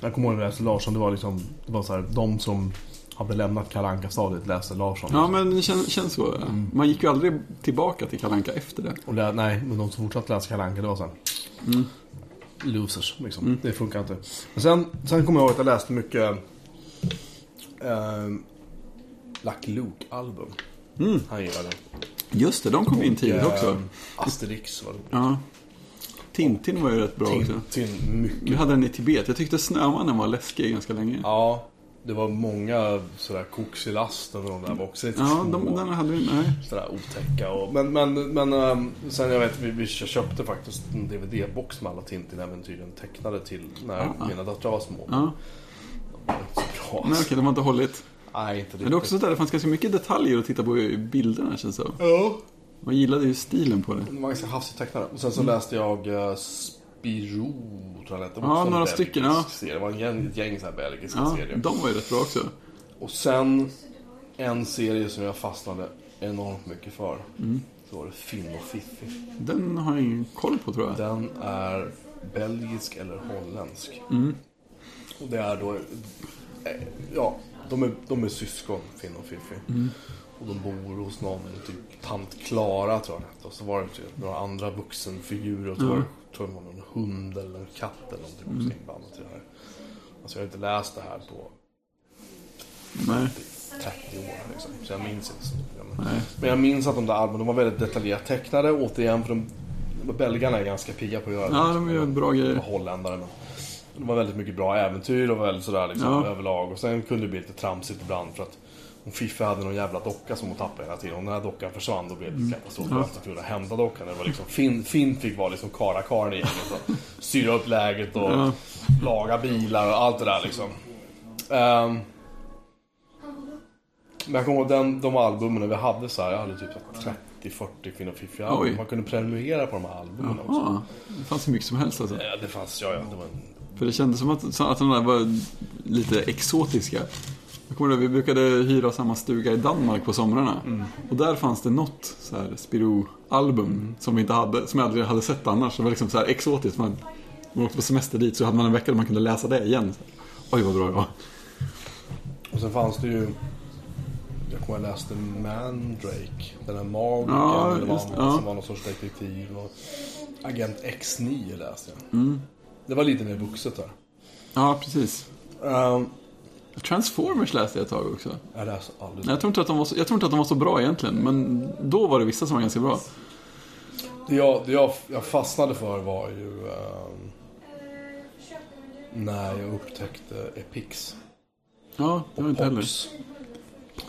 Jag kommer ihåg när jag läste Larsson, det var liksom, det var så här, de som hade lämnat Kalle Anka-stadiet läste Larsson. Ja men det känns, känns så. Mm. Man gick ju aldrig tillbaka till Kalle Anka efter det. Och lä- nej, men de som fortsatte läsa Kalle Anka, det var sen Mm. losers liksom. Det funkar inte. Men sen, sen kommer jag ihåg att jag läste mycket eh, Lucky Luke-album. Mm. Han gillade. Just det, de kom in tidigt Eh, också. Asterix var det. Ja. Tintin var ju rätt bra också. Tintin, mycket. Vi hade den i Tibet. Jag tyckte Snömannen var läskig ganska länge. Ja, det var många sådär koks i lasten och de där var också lite Ja, små. de, den hade vi. Nej. Sådär otäcka och, men, men, men ehm, sen jag vet vi, vi köpte faktiskt en DVD-box med alla Tintin-äventyren tecknade till när Ah. mina döttrar var små. Ja. Det var inte så bra. Nej, okej, de har inte hållit. Nej, inte Men det är också så där, det fanns ganska mycket detaljer att titta på i bilderna känns det som. Ja. Man gillade ju stilen på det. De var ganska havsigt tecknade. Och sen så läste jag uh, Spirou, tror jag det Ja, några stycken, ja. Serie. Det var en gäng, ett gäng så här belgiska Ja, serier. de var ju rätt bra också. Och sen en serie som jag fastnade enormt mycket för. Mm. Så var det Finn och Fiffi. Den har jag ingen koll på tror jag. Den är belgisk eller holländsk. Mm. Och det är då... eh, Ja, de är, de är syskon, Finn och Fiffi. Mm. Och de bor hos någon, typ tant Klara tror jag. Och så var det typ några andra vuxenfigurer. Och så var det, tror det var någon hund eller en katt eller någonting Mm. också inblandat i det här. Alltså jag har inte läst det här på Nej. 30 år liksom. Så jag minns inte så mycket. Men, jag minns att de där albumen, de var väldigt detaljerat tecknade. Återigen, för de, belgarna är ganska pigga på att göra det. Ja, de gör bra De grejer. var holländare. Men det var väldigt mycket bra äventyr och väldigt sådär liksom, Ja. överlag. Och sen kunde det bli lite tramsigt ibland för att om Fiffi hade någon jävla docka som hon tappade hela tiden. Om den här dockan försvann då blev det katastrof. Ja. Ja. Att kunna hämta dockan. Det var liksom, Finn, Finn fick vara liksom karakaren igen. Och styra upp läget och Ja. laga bilar och allt det där liksom. Ehm, men jag kommer ihåg den, de albumen vi hade så här, jag hade typ 30-40 Finn och Fiffi Oj. album. Man kunde prenumerera på de här albumen också. Ja, det fanns hur mycket som helst alltså. Ja, det fanns, ja, ja. Det en För det kändes som att, att de där var lite exotiska. Jag kommer ihåg, vi brukade hyra samma stuga i Danmark på somrarna. Och där fanns det något så här Spirou-album som vi inte hade, som jag aldrig hade sett annars. Det var liksom så här exotiskt. Man, man åkte på semester dit så hade man en vecka där man kunde läsa det igen. Oj vad bra det var. Och sen fanns det ju Jag kommer ihåg jag läste Mandrake Den här magikern Ja, eller vad just- ja. som var någon sorts detektiv och Agent X9 läste jag Mm. Det var lite mer vuxet där Ja, precis. um, Transformers läste jag ett tag också. Jag läste aldrig Jag tror, inte att de var så, jag tror inte att de var så bra egentligen, men då var det vissa som var ganska bra. Det, jag, det jag, jag fastnade för var ju ehm, När jag upptäckte Epix Ja, det var inte heller. Pox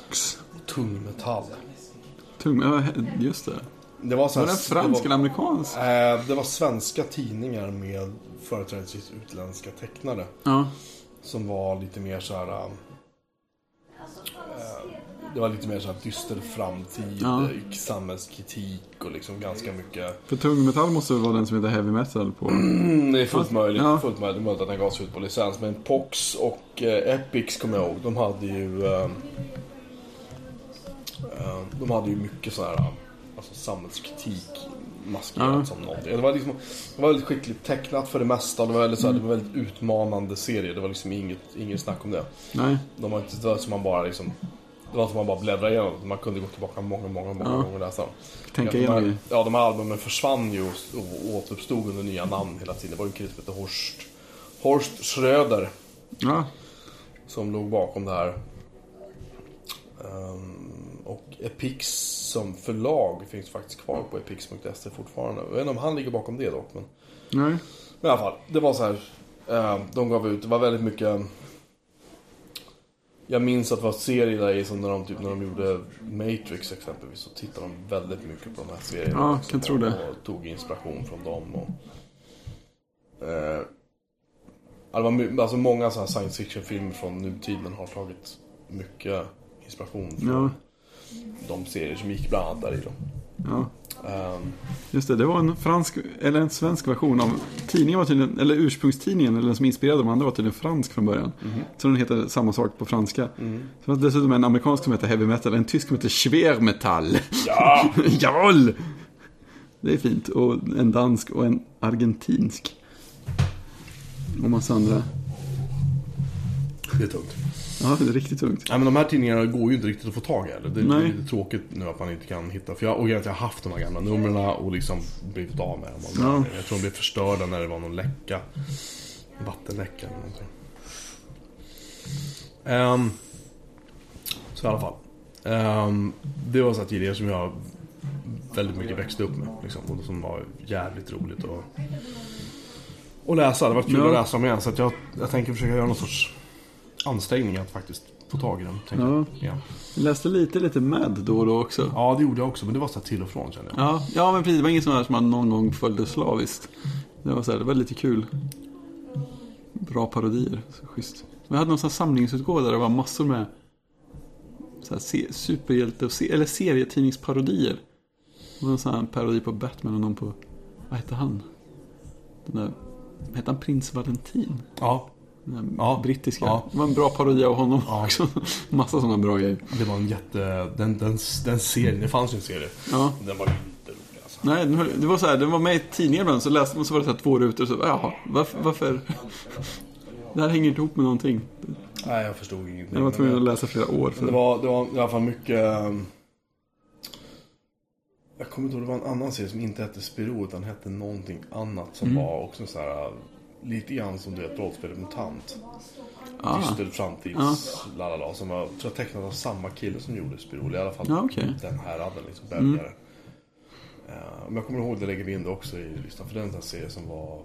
Pox. Tungmetall Tung, ja, just det. Det var så Var den fransk det eller amerikansk? eh, det var svenska tidningar med företrädesvis utländska tecknare Ja, Som var lite mer så här. äh, det var lite mer så här dyster framtid, Ja. eh, samhällskritik och liksom ganska mycket. för tungmetall måste väl vara den som heter heavy metal på... Mm, det är fullt möjligt, Ja. fullt möjligt, möjligt att den gavs ut på licens. Men Pox och eh, Epics kommer jag ihåg, de hade ju eh, De hade ju mycket så här alltså samhällskritik maskerat Ja. som någonting. Det var, liksom, det var väldigt skickligt tecknat för det mesta. Det var väldigt, så här, det var väldigt utmanande serie. Det var liksom inget, inget snack om det. Nej, De var inte var som man bara liksom Det var som man bara bläddrade igenom. Man kunde gå tillbaka många, många, många Ja. gånger och läsa dem. tänka de igenom här, det. Ja, de här albumen försvann ju och och återuppstod under nya namn hela tiden. Det var ju en kille som hette Horst, Horst Schröder Ja, som låg bakom det här. Ehm, och Epix som förlag finns faktiskt kvar på epix.se fortfarande. Jag vet inte om han ligger bakom det dock. Men, nej. men i alla fall, det var så här. ehm, de gav ut, det var väldigt mycket. Jag minns att det var serier där i som när de, typ, när de gjorde Matrix exempelvis. Så tittade de väldigt mycket på de här serierna. Ja, kan tro och, det. och tog inspiration från dem. Och, eh, alltså många så här science fiction-filmer från nutiden har tagit mycket inspiration från Ja. De serier som gick bland annat där i. Då. Ja, Ehm, just det. Det var en fransk, eller en svensk version av tidningen var tydligen, eller ursprungstidningen, eller den som inspirerade de andra var tydligen fransk från början. Så den heter samma sak på franska. Så fanns dessutom en amerikansk som heter heavy metal, en tysk som heter schwermetall. ja! Jawohl! Det är fint. Och en dansk och en argentinsk. Och massa andra. Det är tungt. Ja, det är riktigt tungt. Nej men de här tidningarna går ju inte riktigt att få tag i heller. Det är Nej. lite tråkigt nu att man inte kan hitta. För jag, och jag har haft de här gamla numren och liksom blivit av med dem. Ja. Jag tror de blev förstörda när det var någon läcka. Vattenläcka eller någonting. Ehm, så i alla fall. Ehm, det var så här tidigare som jag väldigt mycket växte upp med. Liksom, och som var jävligt roligt att, att läsa. Det var kul Ja. att läsa dem igen. Så att jag, jag tänker försöka göra någon sorts ansträngning att faktiskt få tag i den. Ja. jag. Ja. Jag läste lite, lite Mad då och då också. ja, det gjorde jag också. Men det var så till och från kände jag. Ja, ja men precis. Det var inget sånt här som man någon gång följde slaviskt. Det var, så här, det var lite kul. Bra parodier. Så schysst. Jag hade någon sån samlingsutgåva där det var massor med så här, superhjälte och se, eller serietidningsparodier. Det var en sån här parodi på Batman och någon på, vad hette han? Den där hette han Prins Valentin? Ja, Ja. Brittiska. Ja. Det var en bra parodi av honom Ja. också. Massa sådana bra grejer. det var en jätte... Den, den, den serien, det fanns ju en serie. Ja. Den var inte rolig alltså. Nej, det var så här, den var med i tidningen ibland så läste man så var det så här två rutor och så, jaha, varför? varför? Det här hänger inte ihop med någonting. Nej, jag förstod ingenting. Jag var tvungen att läsa flera år för det, var, det var i alla fall mycket... ehm, Jag kommer inte ihåg, det var en annan serie som inte hette Spiro utan hette någonting annat som Mm. var också så här Lite grann som du vet, rollspelet MUTANT. Ah. Dyster framtids lalala som var, tror jag tecknat av samma kille som gjorde Spirol. I alla fall Ja, okej. den här hade liksom belgare. Eh, men jag kommer ihåg det lägger vi in det också i listan. För det är en sån här serie som var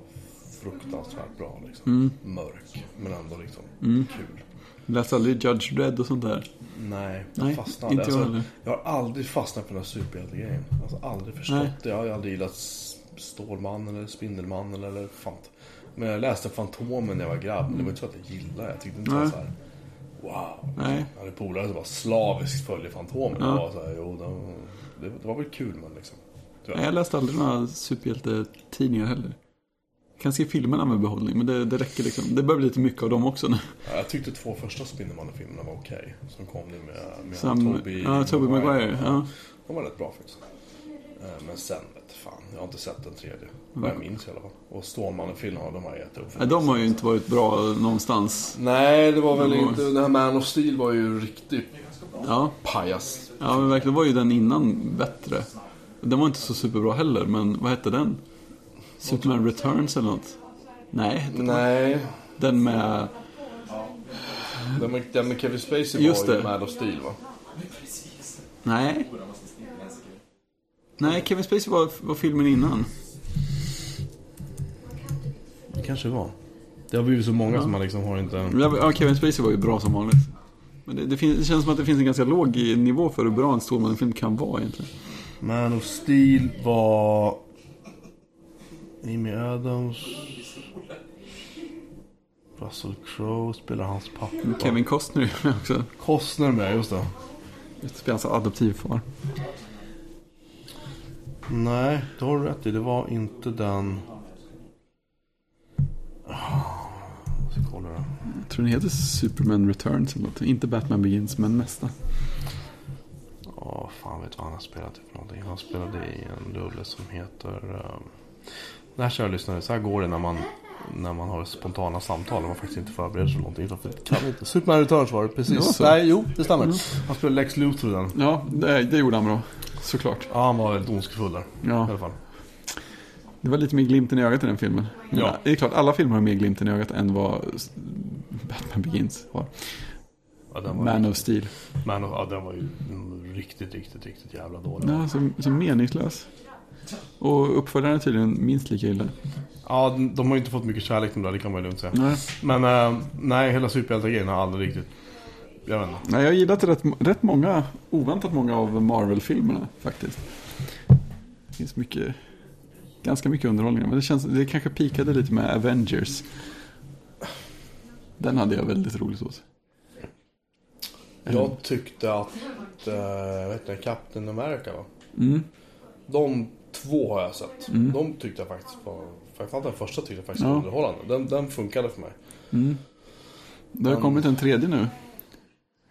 fruktansvärt bra. Liksom. Mörk, men ändå liksom kul. Läste aldrig Judge Dredd och sånt där. Nej, Nej, jag fastnade inte jag alltså, heller. Jag har aldrig fastnat för den här superhjältegrejen. Alltså aldrig förstått Nej. det. Jag har aldrig gillat Stålmannen eller Spindelmannen eller fan. Men jag läste Fantomen när jag var grabb. Men det var inte så att jag gillade det. Jag tyckte inte det var Nej. så här. Wow. Nej. Jag hade polare som var slaviskt följer Fantomen. Ja. Jag var så här, jo, det, det, var väl kul men liksom. Tyvärr. Nej, jag läste aldrig några superhjältetidningar heller. Kan se filmerna med behållning, men det, det räcker liksom. Det börjar bli lite mycket av dem också nu. Ja, Jag tyckte två första Spindelmannen-filmerna var okej. Som kom nu med, med Sam, Tobey ja, Tobey Maguire. Ja. De var rätt bra faktiskt. Eh, Men sen vet fan, jag har inte sett den tredje. Vad jag minns i alla fall. Och Stålmannen-filmerna, de har gett upp. Nej, de har ju inte varit bra någonstans. Nej, det var väl De var- inte... Den här Man of Steel var ju riktigt Ja, pajas. ja men verkligen var ju den innan bättre. Den var inte så superbra heller, men vad hette den? Superman Returns eller något? Nej, den- Nej, den med... den med, den med Kevin Spacey Just var ju det. Man of Steel va? Nej. Nej, Kevin Spacey var, var filmen innan. Det kanske var. Det har blivit så många som man liksom har inte... Ja, Kevin Spacey var ju bra som vanligt. Men det, det, finns, det känns som att det finns en ganska låg nivå för hur bra en Stålmannen-film kan vara egentligen. Man of Steel var... Amy Adams... Russell Crowe spelar hans pappa. Kevin Costner är med också. Costner med, just det. Spelar alltså adoptivfar. Nej, det har du rätt i. Det var inte den... Jag ska kolla det. Jag tror den heter Superman Returns eller något. Inte Batman Begins, men nästa. Ja, fan vet vad han har spelat i för någonting. Han spelade i en rulle som heter... Um... Det här kära lyssnare, så här går det när man, när man har spontana samtal. När man faktiskt inte förbereder sig för någonting. Kan inte. Superman Returns var det, precis. så. Nej, jo, det stämmer. Han spelade Lex Luthor i den. Ja, det, det gjorde han bra. Såklart. Ja, han var väldigt ondskefull där. I Ja, alla fall. Det var lite mer glimten i ögat i den filmen. Men Ja. Det är klart, alla filmer har mer glimten i ögat än vad Batman Begins har. Ja, Man of Steel. Man of, ja, den var ju riktigt, riktigt, riktigt jävla dålig. Ja, så, så meningslös. Och uppföljaren är tydligen minst lika illa. Ja, de, har ju inte fått mycket kärlek de där, det kan man ju lugnt säga. Nej. Men eh, nej, hela superhjältegrejen har aldrig riktigt... Jag vet inte. Nej, jag har gillat rätt, rätt många, oväntat många av Marvel-filmerna faktiskt. Det finns mycket, ganska mycket underhållning. Men det, känns, det kanske pikade lite med Avengers. Den hade jag väldigt roligt åt. Jag tyckte att, uh, vet ni, Captain America va? Mm. De två har jag sett. De tyckte jag faktiskt var... Framförallt den första tyckte jag faktiskt var Ja. underhållande. Den, den funkade för mig. Det har Men- kommit en tredje nu.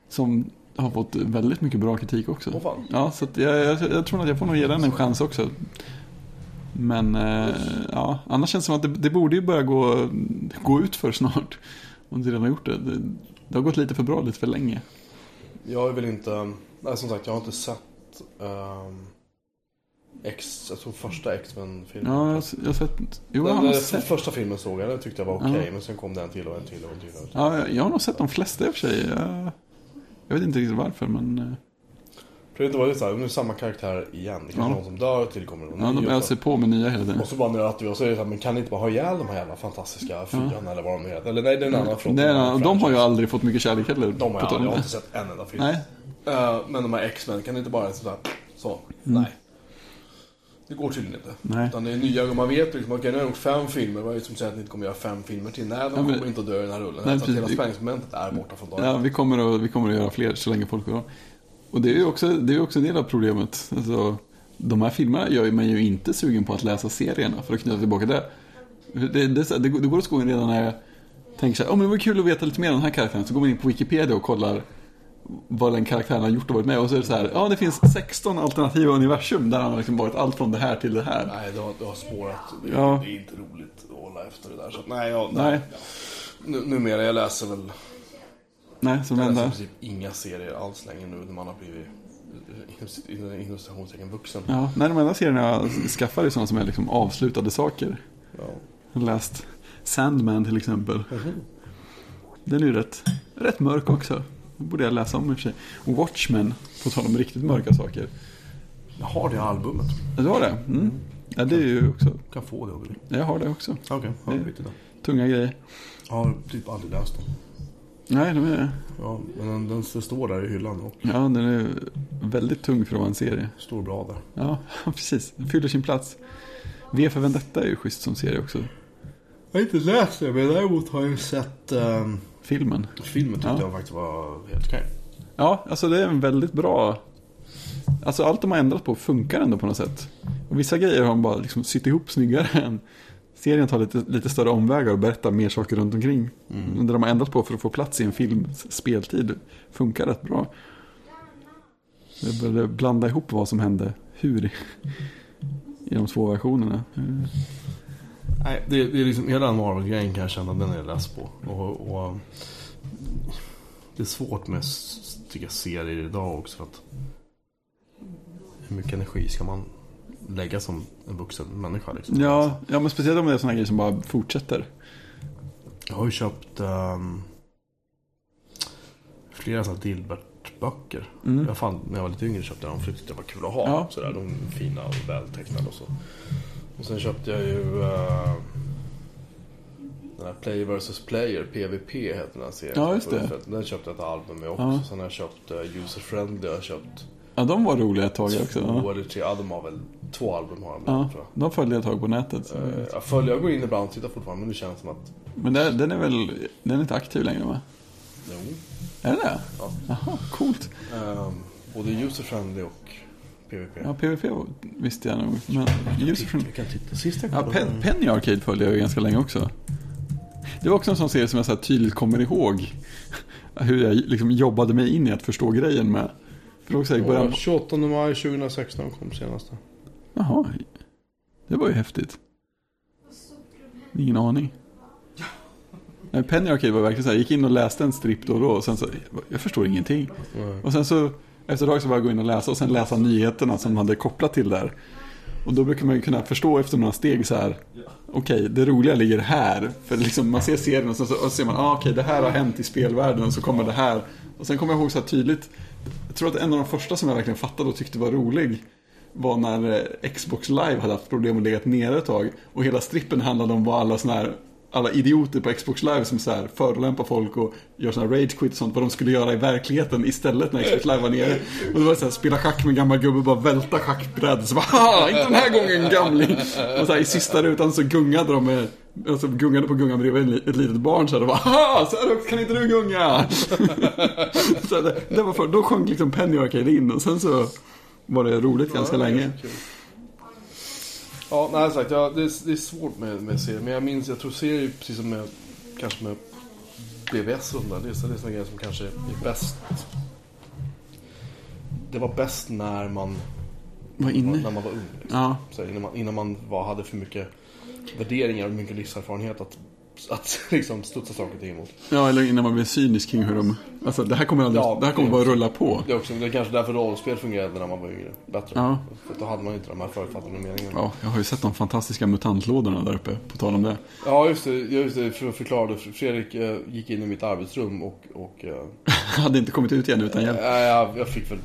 Som har fått väldigt mycket bra kritik också. Fan. Ja, så jag, jag, jag tror att jag får nog ge den en chans också. Men eh, ja, annars känns det som att det, det borde ju börja gå, gå ut för snart. Om det redan har gjort det. det. Det har gått lite för bra lite för länge. Jag är väl inte... Nej, som sagt, jag har inte sett... Um, X, jag tror första X-Men-filmen. Ja, jag, har- jag har sett. Jo, jag den, har nog den sett. första filmen såg jag, den tyckte jag var okej. Ja. Men sen kom den till och en till och en till. Och en till. Ja, jag- jag har nog sett de flesta i och för sig. Jag, jag vet inte riktigt varför, men eh, För det var ju såhär, nu är samma karaktär igen. Det kanske Ja. är någon som dör tillkommer någon ja, ny de öser på med nya hela tiden. Och så bara nöter vi och så är det så här, men kan ni inte bara ha ihjäl de här jävla fantastiska fyran eller vad de heter? Eller nej, det är en annan fråga. Det är, de har ju aldrig fått mycket kärlek heller. De har jag, aldrig, jag har inte sett en enda film. Nej, Eh, men de här X-Men, kan ni inte bara sådär, så, nej. Det går tydligen inte. Mm. Nej. Utan det är nya, man vet liksom, okej nu har jag gjort fem filmer, vad är det som säger att ni inte kommer göra fem filmer till? Nej, de Ja, men- kommer inte att dö i den här rullen. Nej, så att hela spänningsmomentet är borta från dagen. Ja, vi kommer, att, vi kommer att göra fler så länge folk ha. Och det är ju också, det är också en del av problemet. Alltså, de här filmerna gör mig ju inte sugen på att läsa serierna för att knyta tillbaka det. Det, det, är det, går- det går åt skogen redan när jag tänker så här, oh, men det var kul att veta lite mer om den här karaktären. Så går man in på Wikipedia och kollar vad den karaktären har gjort och varit med. Och så är det så här, ja det finns 16 alternativa universum där han har liksom varit allt från det här till det här. Nej, det har, det har spårat. Det, Ja. det är inte roligt att hålla efter det där. Så nej, jag, Nej. Nu, numera, jag läser väl Nej, som jag läser i enda. princip inga serier alls längre nu när man har blivit inom- inom citationstecken vuxen. Ja, nej, de enda serierna jag skaffar är sådana som är liksom avslutade saker. Ja. Jag har läst Sandman till exempel. Den är ju rätt, rätt mörk också. Den borde jag läsa om i och för sig. Watchmen, på tal om riktigt mörka saker. Jag har det albumet. Ja, Du har det? Mm. Ja, det är ju också. Du kan få det om du vill. Jag har det också. Okej, ja, Det- i det. Tunga grejer. Jag har typ aldrig läst den. Nej, de är, Ja, men den, den, står där i hyllan och ja, den är väldigt tung för att vara en serie. står bra där. Ja, precis. Den fyller sin plats. V för Vendetta är ju schysst som serie också. Jag har inte läst det, men däremot har jag sett ehm, Filmen. filmen tyckte Ja. jag faktiskt var helt okej. Ja, alltså det är en väldigt bra... Alltså allt de har ändrat på funkar ändå på något sätt. Och vissa grejer har de bara liksom sytt ihop snyggare än... Serien tar lite, lite större omvägar och berättar mer saker runt omkring. Men det de har ändrat på för att få plats i en films speltid funkar rätt bra. Det började blanda ihop vad som hände hur i, de två versionerna. Mm. Nej, det, det är liksom hela Marvel-grejen kan jag känna, den är less på. Och, och, det är svårt med tycker jag, serier idag också för att hur mycket energi ska man lägga som en vuxen människa liksom? Ja, ja, men speciellt om det är sådana grejer som bara fortsätter. Jag har ju köpt ehm, flera sådana Dilbert-böcker. Mm. Jag fan, när jag var lite yngre köpte jag dem för tyckte det var kul att ha. Ja. Sådär, de är fina och vältecknade och så. Och sen köpte jag ju eh, den här Play vs Player, PVP heter den här serien. Ja, just det. Den köpte jag ett album med också. Ja. Sen har jag köpt uh, User Friendly, jag har köpt Ja, de var roliga ett tag också. två eller tre, ja de har väl två album har de ja tror jag. de följde jag ett tag på nätet. Eh, Jag följer, jag går in ibland och tittar fortfarande men det känns som att, Men det, den är väl, den är inte aktiv längre va? jo. Är det det? Ja. Jaha, coolt. Ehm, både User Friendly och PVP. Ja, PVP visste jag nog. Men. Jag kan titta. Sist jag Ja. Pen, Penny Arcade följde jag ganska länge också. Det var också en sån serie som jag så tydligt kommer ihåg. Hur jag liksom jobbade mig in i att förstå grejen med. För det var också i början... Ja, 28 maj 2016 kom senaste. Jaha, det var ju häftigt. Ingen aning. Nej, Penny Arcade var verkligen så här, jag gick in och läste en stripp då och då och sen så, jag förstår ingenting. Och sen så, efter ett tag så var jag gå in och läsa och sen läsa nyheterna som de hade kopplat till där. Och då brukar man ju kunna förstå efter några steg så här, okej, det roliga ligger här. För liksom, man ser serien och så, så, och så ser man, ah, okej, det här har hänt i spelvärlden och så kommer det här. Och sen kommer jag ihåg så här tydligt, jag tror att en av de första som jag verkligen fattade och tyckte var rolig var när eh, Xbox Live hade haft problem att legat nere ett tag. Och hela strippen handlade om vad alla såna här alla idioter på Xbox Live som så här förolämpar folk och gör såna här rage quit och sånt, vad de skulle göra i verkligheten istället när Xbox Live var nere. Och det var så här, spela schack med en gammal gubbe och bara välta schackbrädet. Så bara, inte den här gången gamling! Och så här, i sista rutan så gungade de med, alltså gungade på gungan bredvid ett litet barn så här, och bara, Haha, så här högt kan inte du gunga! så det, det var för, då sjönk liksom Penny Arcade in och sen så var det roligt ganska länge. Ja, nej sagt, ja, det, är, det är svårt med, med serier. Men jag minns, jag tror serier, precis som med, kanske med BVS och det är sådana grejer som kanske är bäst. Det var bäst när man, Var inne? när man var ung. Liksom. Ja, Så innan man, innan man var, hade för mycket värderingar och mycket livserfarenhet att, att liksom studsa saker och ting emot. ja, eller innan man blev cynisk kring hur de... Alltså det här kommer, aldrig, Ja, det här kommer det bara också. rulla på. Det är, också, det är kanske därför rollspel fungerade när man var yngre. Bättre. Ja. För då hade man inte de här förutfattade meningarna. Ja, jag har ju sett de fantastiska mutantlådorna där uppe, på tal om det. Ja, just det. Just det för att förklara. Fredrik eh, gick in i mitt arbetsrum och... och eh, hade inte kommit ut igen utan hjälp. äh, jag, jag fick väl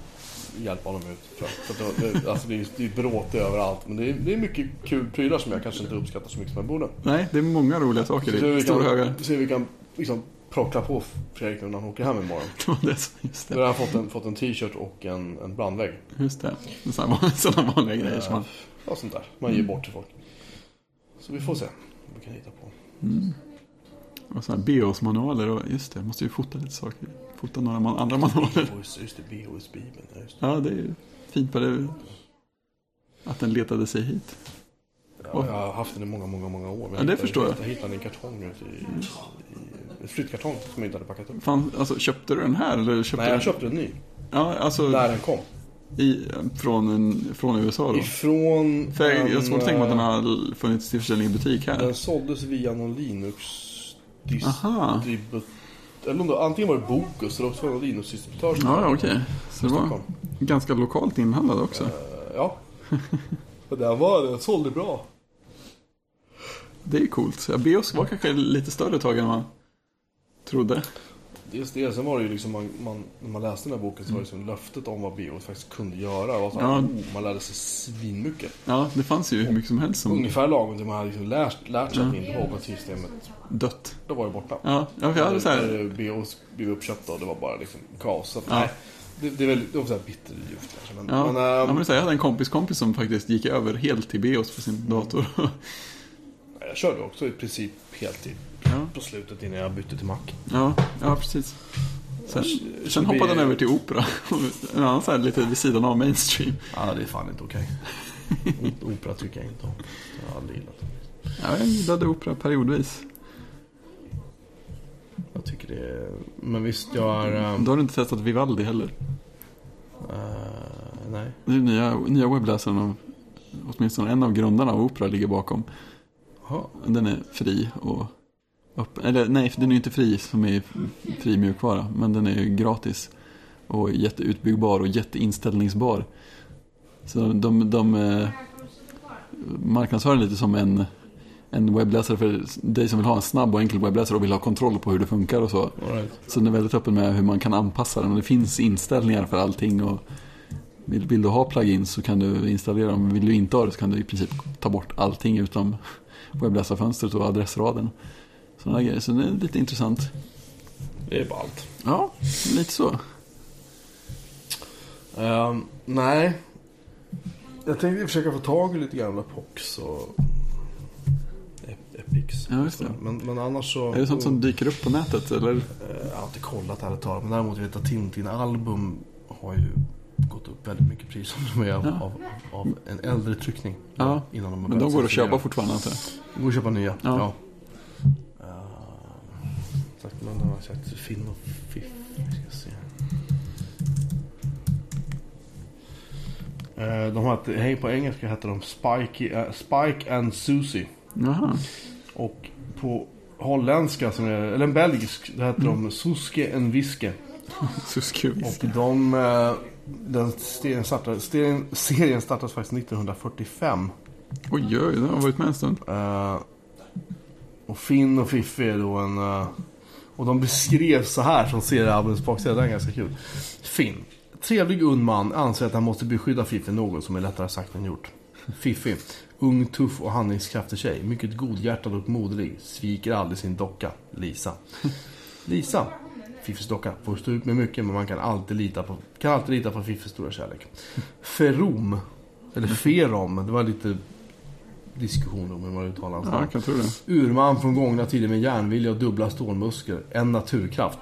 hjälpa honom ut. Tror jag. Att det, det, alltså det är, det är bråte överallt. Men det är, det är mycket kul prylar som jag kanske inte uppskattar så mycket som jag borde. Nej, det är många roliga saker Så vi i stora kan, högar. så vi kan liksom prockla på Fredrik nu när han åker hem imorgon. Det var det, just Då har han fått en, fått en t-shirt och en, en brandvägg. Just det. Sådana vanliga grejer som man... Ja, sånt där. Man ger bort till folk. Så vi får se vad vi kan hitta på. Och sådana BOS-manualer och just det, måste ju fota lite saker. Fota några man, andra manualer. Just det, BHS-bibeln. Ja, det. Är fint på det. Att den letade sig hit. Ja, jag har haft den i många, många, många år. Ja, det hittade- förstår jag. Jag hittade den i en kartong i, i, en flyttkartong som jag inte hade packat upp. Fan, alltså, köpte du den här? Eller köpte Nej, jag köpte en ny. Ja, alltså När den kom. i, från, en, från USA då? Ifrån För jag, jag har svårt att tänka mig att den eh, har funnits till försäljning i butik här. Den såldes via någon Linux Aha. Eller om det, antingen var det Bokus eller också var det som Ja, okej. Så det var Stockholm. ganska lokalt inhandlad också. Eh, Ja. Den var, den sålde bra. Det är coolt. Ja, Beos var kanske lite större tag än man trodde. Dels det, sen var det ju liksom man, man, när man läste den här boken så var det liksom löftet om vad Bios faktiskt kunde göra. Och så här, Ja. oh, man lärde sig svinmycket. Ja, det fanns ju hur mycket som helst som Ungefär lagom till man hade liksom lärt, lärt sig att in på operativsystemet. dött. Då var det borta. Ja, ja för jag hade så här... Bios blev uppköpta och det var bara liksom kaos. Så att, Ja. nej, det, det är väl det var så här bitterljuvt kanske. Men, Ja, men, ja, ehm, men så här, jag hade en kompis kompis som faktiskt gick över helt till Beos på sin dator. Jag körde också i princip heltid Ja, på slutet innan jag bytte till Mac. ja, ja precis. Sen, Jag- sen hoppade han över till opera. En annan så här lite vid sidan av mainstream. Ja, det är fan inte okej. Opera tycker jag inte om. Jag har aldrig gillat det. Ja, jag gillade opera periodvis. Jag tycker det är... Men visst, jag är... ehm, Då har du inte testat Vivaldi heller. eh, nej. Det är nya, nya webbläsaren av åtminstone en av grundarna av opera ligger bakom. Jaha. Den är fri och öppen. Eller nej, den är inte fri som är fri mjukvara. Men den är ju gratis. Och jätteutbyggbar och jätteinställningsbar. Så de, de eh, marknadsför den lite som en, en webbläsare för dig som vill ha en snabb och enkel webbläsare och vill ha kontroll på hur det funkar och så. Right. Så den är väldigt öppen med hur man kan anpassa den. Och det finns inställningar för allting. Och vill, vill du ha plugins så kan du installera dem. Vill du inte ha det så kan du i princip ta bort allting utom webbläsarfönstret och adressraden. Sådana grejer. Så det är lite intressant. Det är ballt. Ja, lite så. Ehm, nej. Jag tänkte försöka få tag i lite gamla Pox och Ep- Epics. Ja, just det. Men, men annars så... Är det sånt som dyker upp på nätet eller? Eh, Jag har inte kollat ärligt talat. Men däremot vet jag att Tintin-album har ju gått upp väldigt mycket pris som de är av, Ja. av, av en äldre tryckning. Ja, Innan de har Men de går att köpa fortfarande jag. Det går att köpa nya. Ja. Ja. Uh, sagt, den har sagt Finn och Fiff. Ska se. Eh, de hette, hej på engelska heter de Spike, eh, Spike and Susie. Jaha. Och på holländska, som är, eller en belgisk, det heter de Suske en Viske. Suskuvis. Och de, eh, den serien startades, serien, serien startades faktiskt 1945. Oj, oj, den har varit med en stund. Eh, och Finn och Fiffi är då en... eh, och de beskrevs så här som seriealbumets baksida. Det är ganska kul. Finn. Trevlig ung man anser att han måste beskydda Fiffi något som är lättare sagt än gjort. Fiffi. Ung, tuff och handlingskraftig tjej. Mycket godhjärtad och moderlig. Sviker aldrig sin docka. Lisa. Lisa. Fiffis docka får stå ut med mycket men man kan alltid lita på, kan alltid lita på Fiffis stora kärlek. Ferom. Eller Ferom. Det var lite diskussion om hur man uttalar hans Ja. Urman från gångna tider med järnvilja och dubbla stålmuskler. En naturkraft.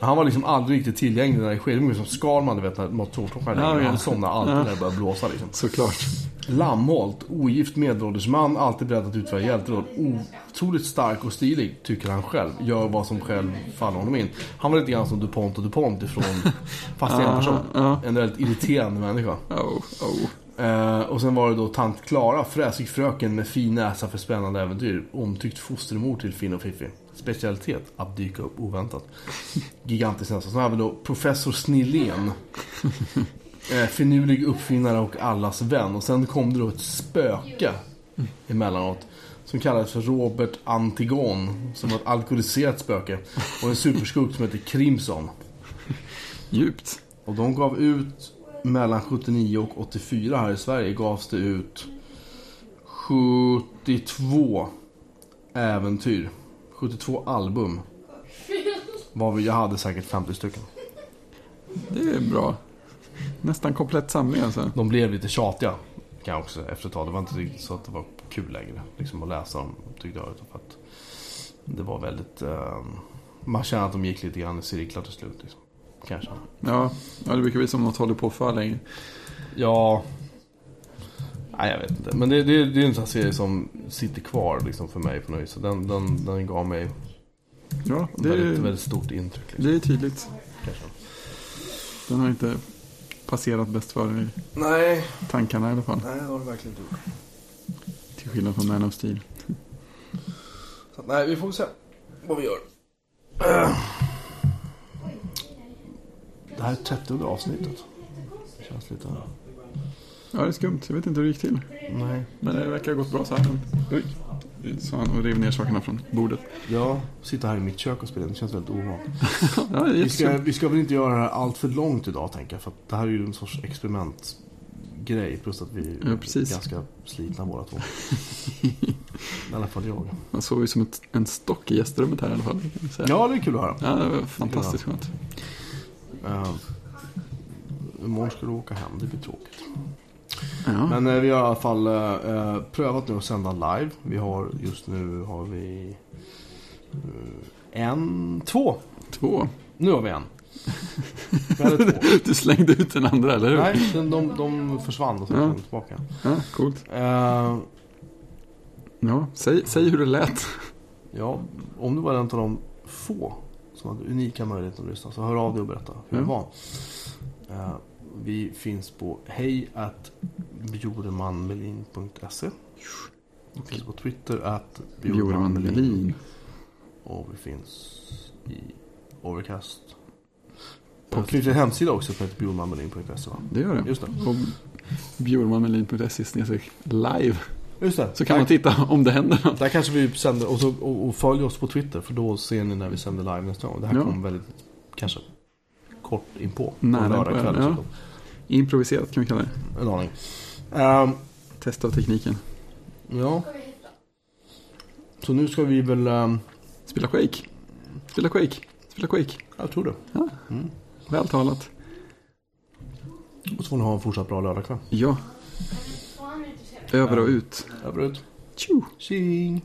Han var liksom aldrig riktigt tillgänglig när det skedde. Det var som Skalman, du vet när motorklockan Ja, ja. Han somnade alltid Ja. när det började blåsa liksom. Såklart. Lammholt, ogift medelålders man, alltid beredd att utföra hjälteråd. Otroligt stark och stilig, tycker han själv. Gör vad som själv faller honom in. Han var lite grann som DuPont och DuPont ifrån, fast en person. En väldigt irriterande människa. Oh, oh. Eh, och sen var det då tant Klara, fräsig fröken med fin näsa för spännande äventyr. Omtyckt fostermor till Finn och Fiffi. Specialitet, att dyka upp oväntat. Gigantisk näsa. Sen har vi då professor Snillén. Eh, finurlig uppfinnare och allas vän. Och sen kom det då ett spöke emellanåt. Som kallades för Robert Antigon. Som var ett alkoholiserat spöke. Och en superskurk som heter Crimson. Djupt. Och de gav ut mellan 79 och 84 här i Sverige gavs det ut 72 äventyr. 72 album. Jag hade säkert 50 stycken. Det är bra. Nästan komplett samling alltså. De blev lite tjatiga kan också efter ett tag. Det var inte så att det var kul längre liksom, att läsa dem tyckte jag. Utan att det var väldigt... Eh, man kände att de gick lite grann i cirklar till slut. Liksom. Kanske. Ja, ja det brukar bli som något håller på för länge. Ja. Nej, jag vet inte. Men det, det, det är en sån här serie som sitter kvar liksom, för mig på något vis. Så den, den, den gav mig Ja, det väldigt, är, väldigt stort intryck. Liksom, det är tydligt. kanske. Den har inte passerat bäst före i Nej, tankarna i alla fall. nej, det har det verkligen inte gjort. Till skillnad från Man of Steel. Så, nej, vi får se vad vi gör. Det här är 30 avsnittet. Det känns lite... Ja, det är skumt. Jag vet inte hur det gick till. Nej. Men det verkar ha gått bra så här. Oj, sa han och rev ner sakerna från bordet. Jag sitter här i mitt kök och spelar. Det känns väldigt ovant. Ja, Vi ska, vi ska väl inte göra det här allt för långt idag tänker jag. För det här är ju en sorts experimentgrej. Plus att vi Ja, är ganska slitna båda två. I alla fall jag. Man såg ju som ett, en stock i gästrummet här i alla fall. Ja, det är kul att höra. ja, det var fantastiskt skönt. Uh, imorgon ska du åka hem. Det blir tråkigt. Ja, Men eh, vi har i alla fall eh, eh, prövat nu att sända live. Vi har just nu har vi eh, en, två. två. Nu har vi en. Vi hade två. Du slängde ut den andra, eller hur? Nej, de, de, de försvann och så Ja. kom de tillbaka. Ja, coolt. Eh, Ja, säg, säg hur det lät. ja, om du var en av de få som hade unika möjligheter att lyssna så hör av dig och berätta hur det var. Eh, vi finns på hej at bjurmanmelin.se Vi finns på Twitter at Bjurman Melin. Och vi finns i Overcast. Och det finns en hemsida också som heter bjurmanmelin.se va? Det gör det. Just det. Och bjurmanmelin.se live. Just det. Så kan man titta om det händer något. Där kanske vi sänder, och, så, och, och följ oss på Twitter för då ser ni när vi sänder live nästa gång. Det här Ja. kommer väldigt, kanske kort inpå. Nära på lördag kväll. ja. Improviserat kan vi kalla det. En aning. Ehm, Test av tekniken. ja. Så nu ska vi väl, ehm, Spela Quake. Spela Quake. Spela Quake. jag tror det. Väl talat. Och så får ni ha en fortsatt bra lördagkväll. Ja, över och ut. Över ut. Tjo! Tjing!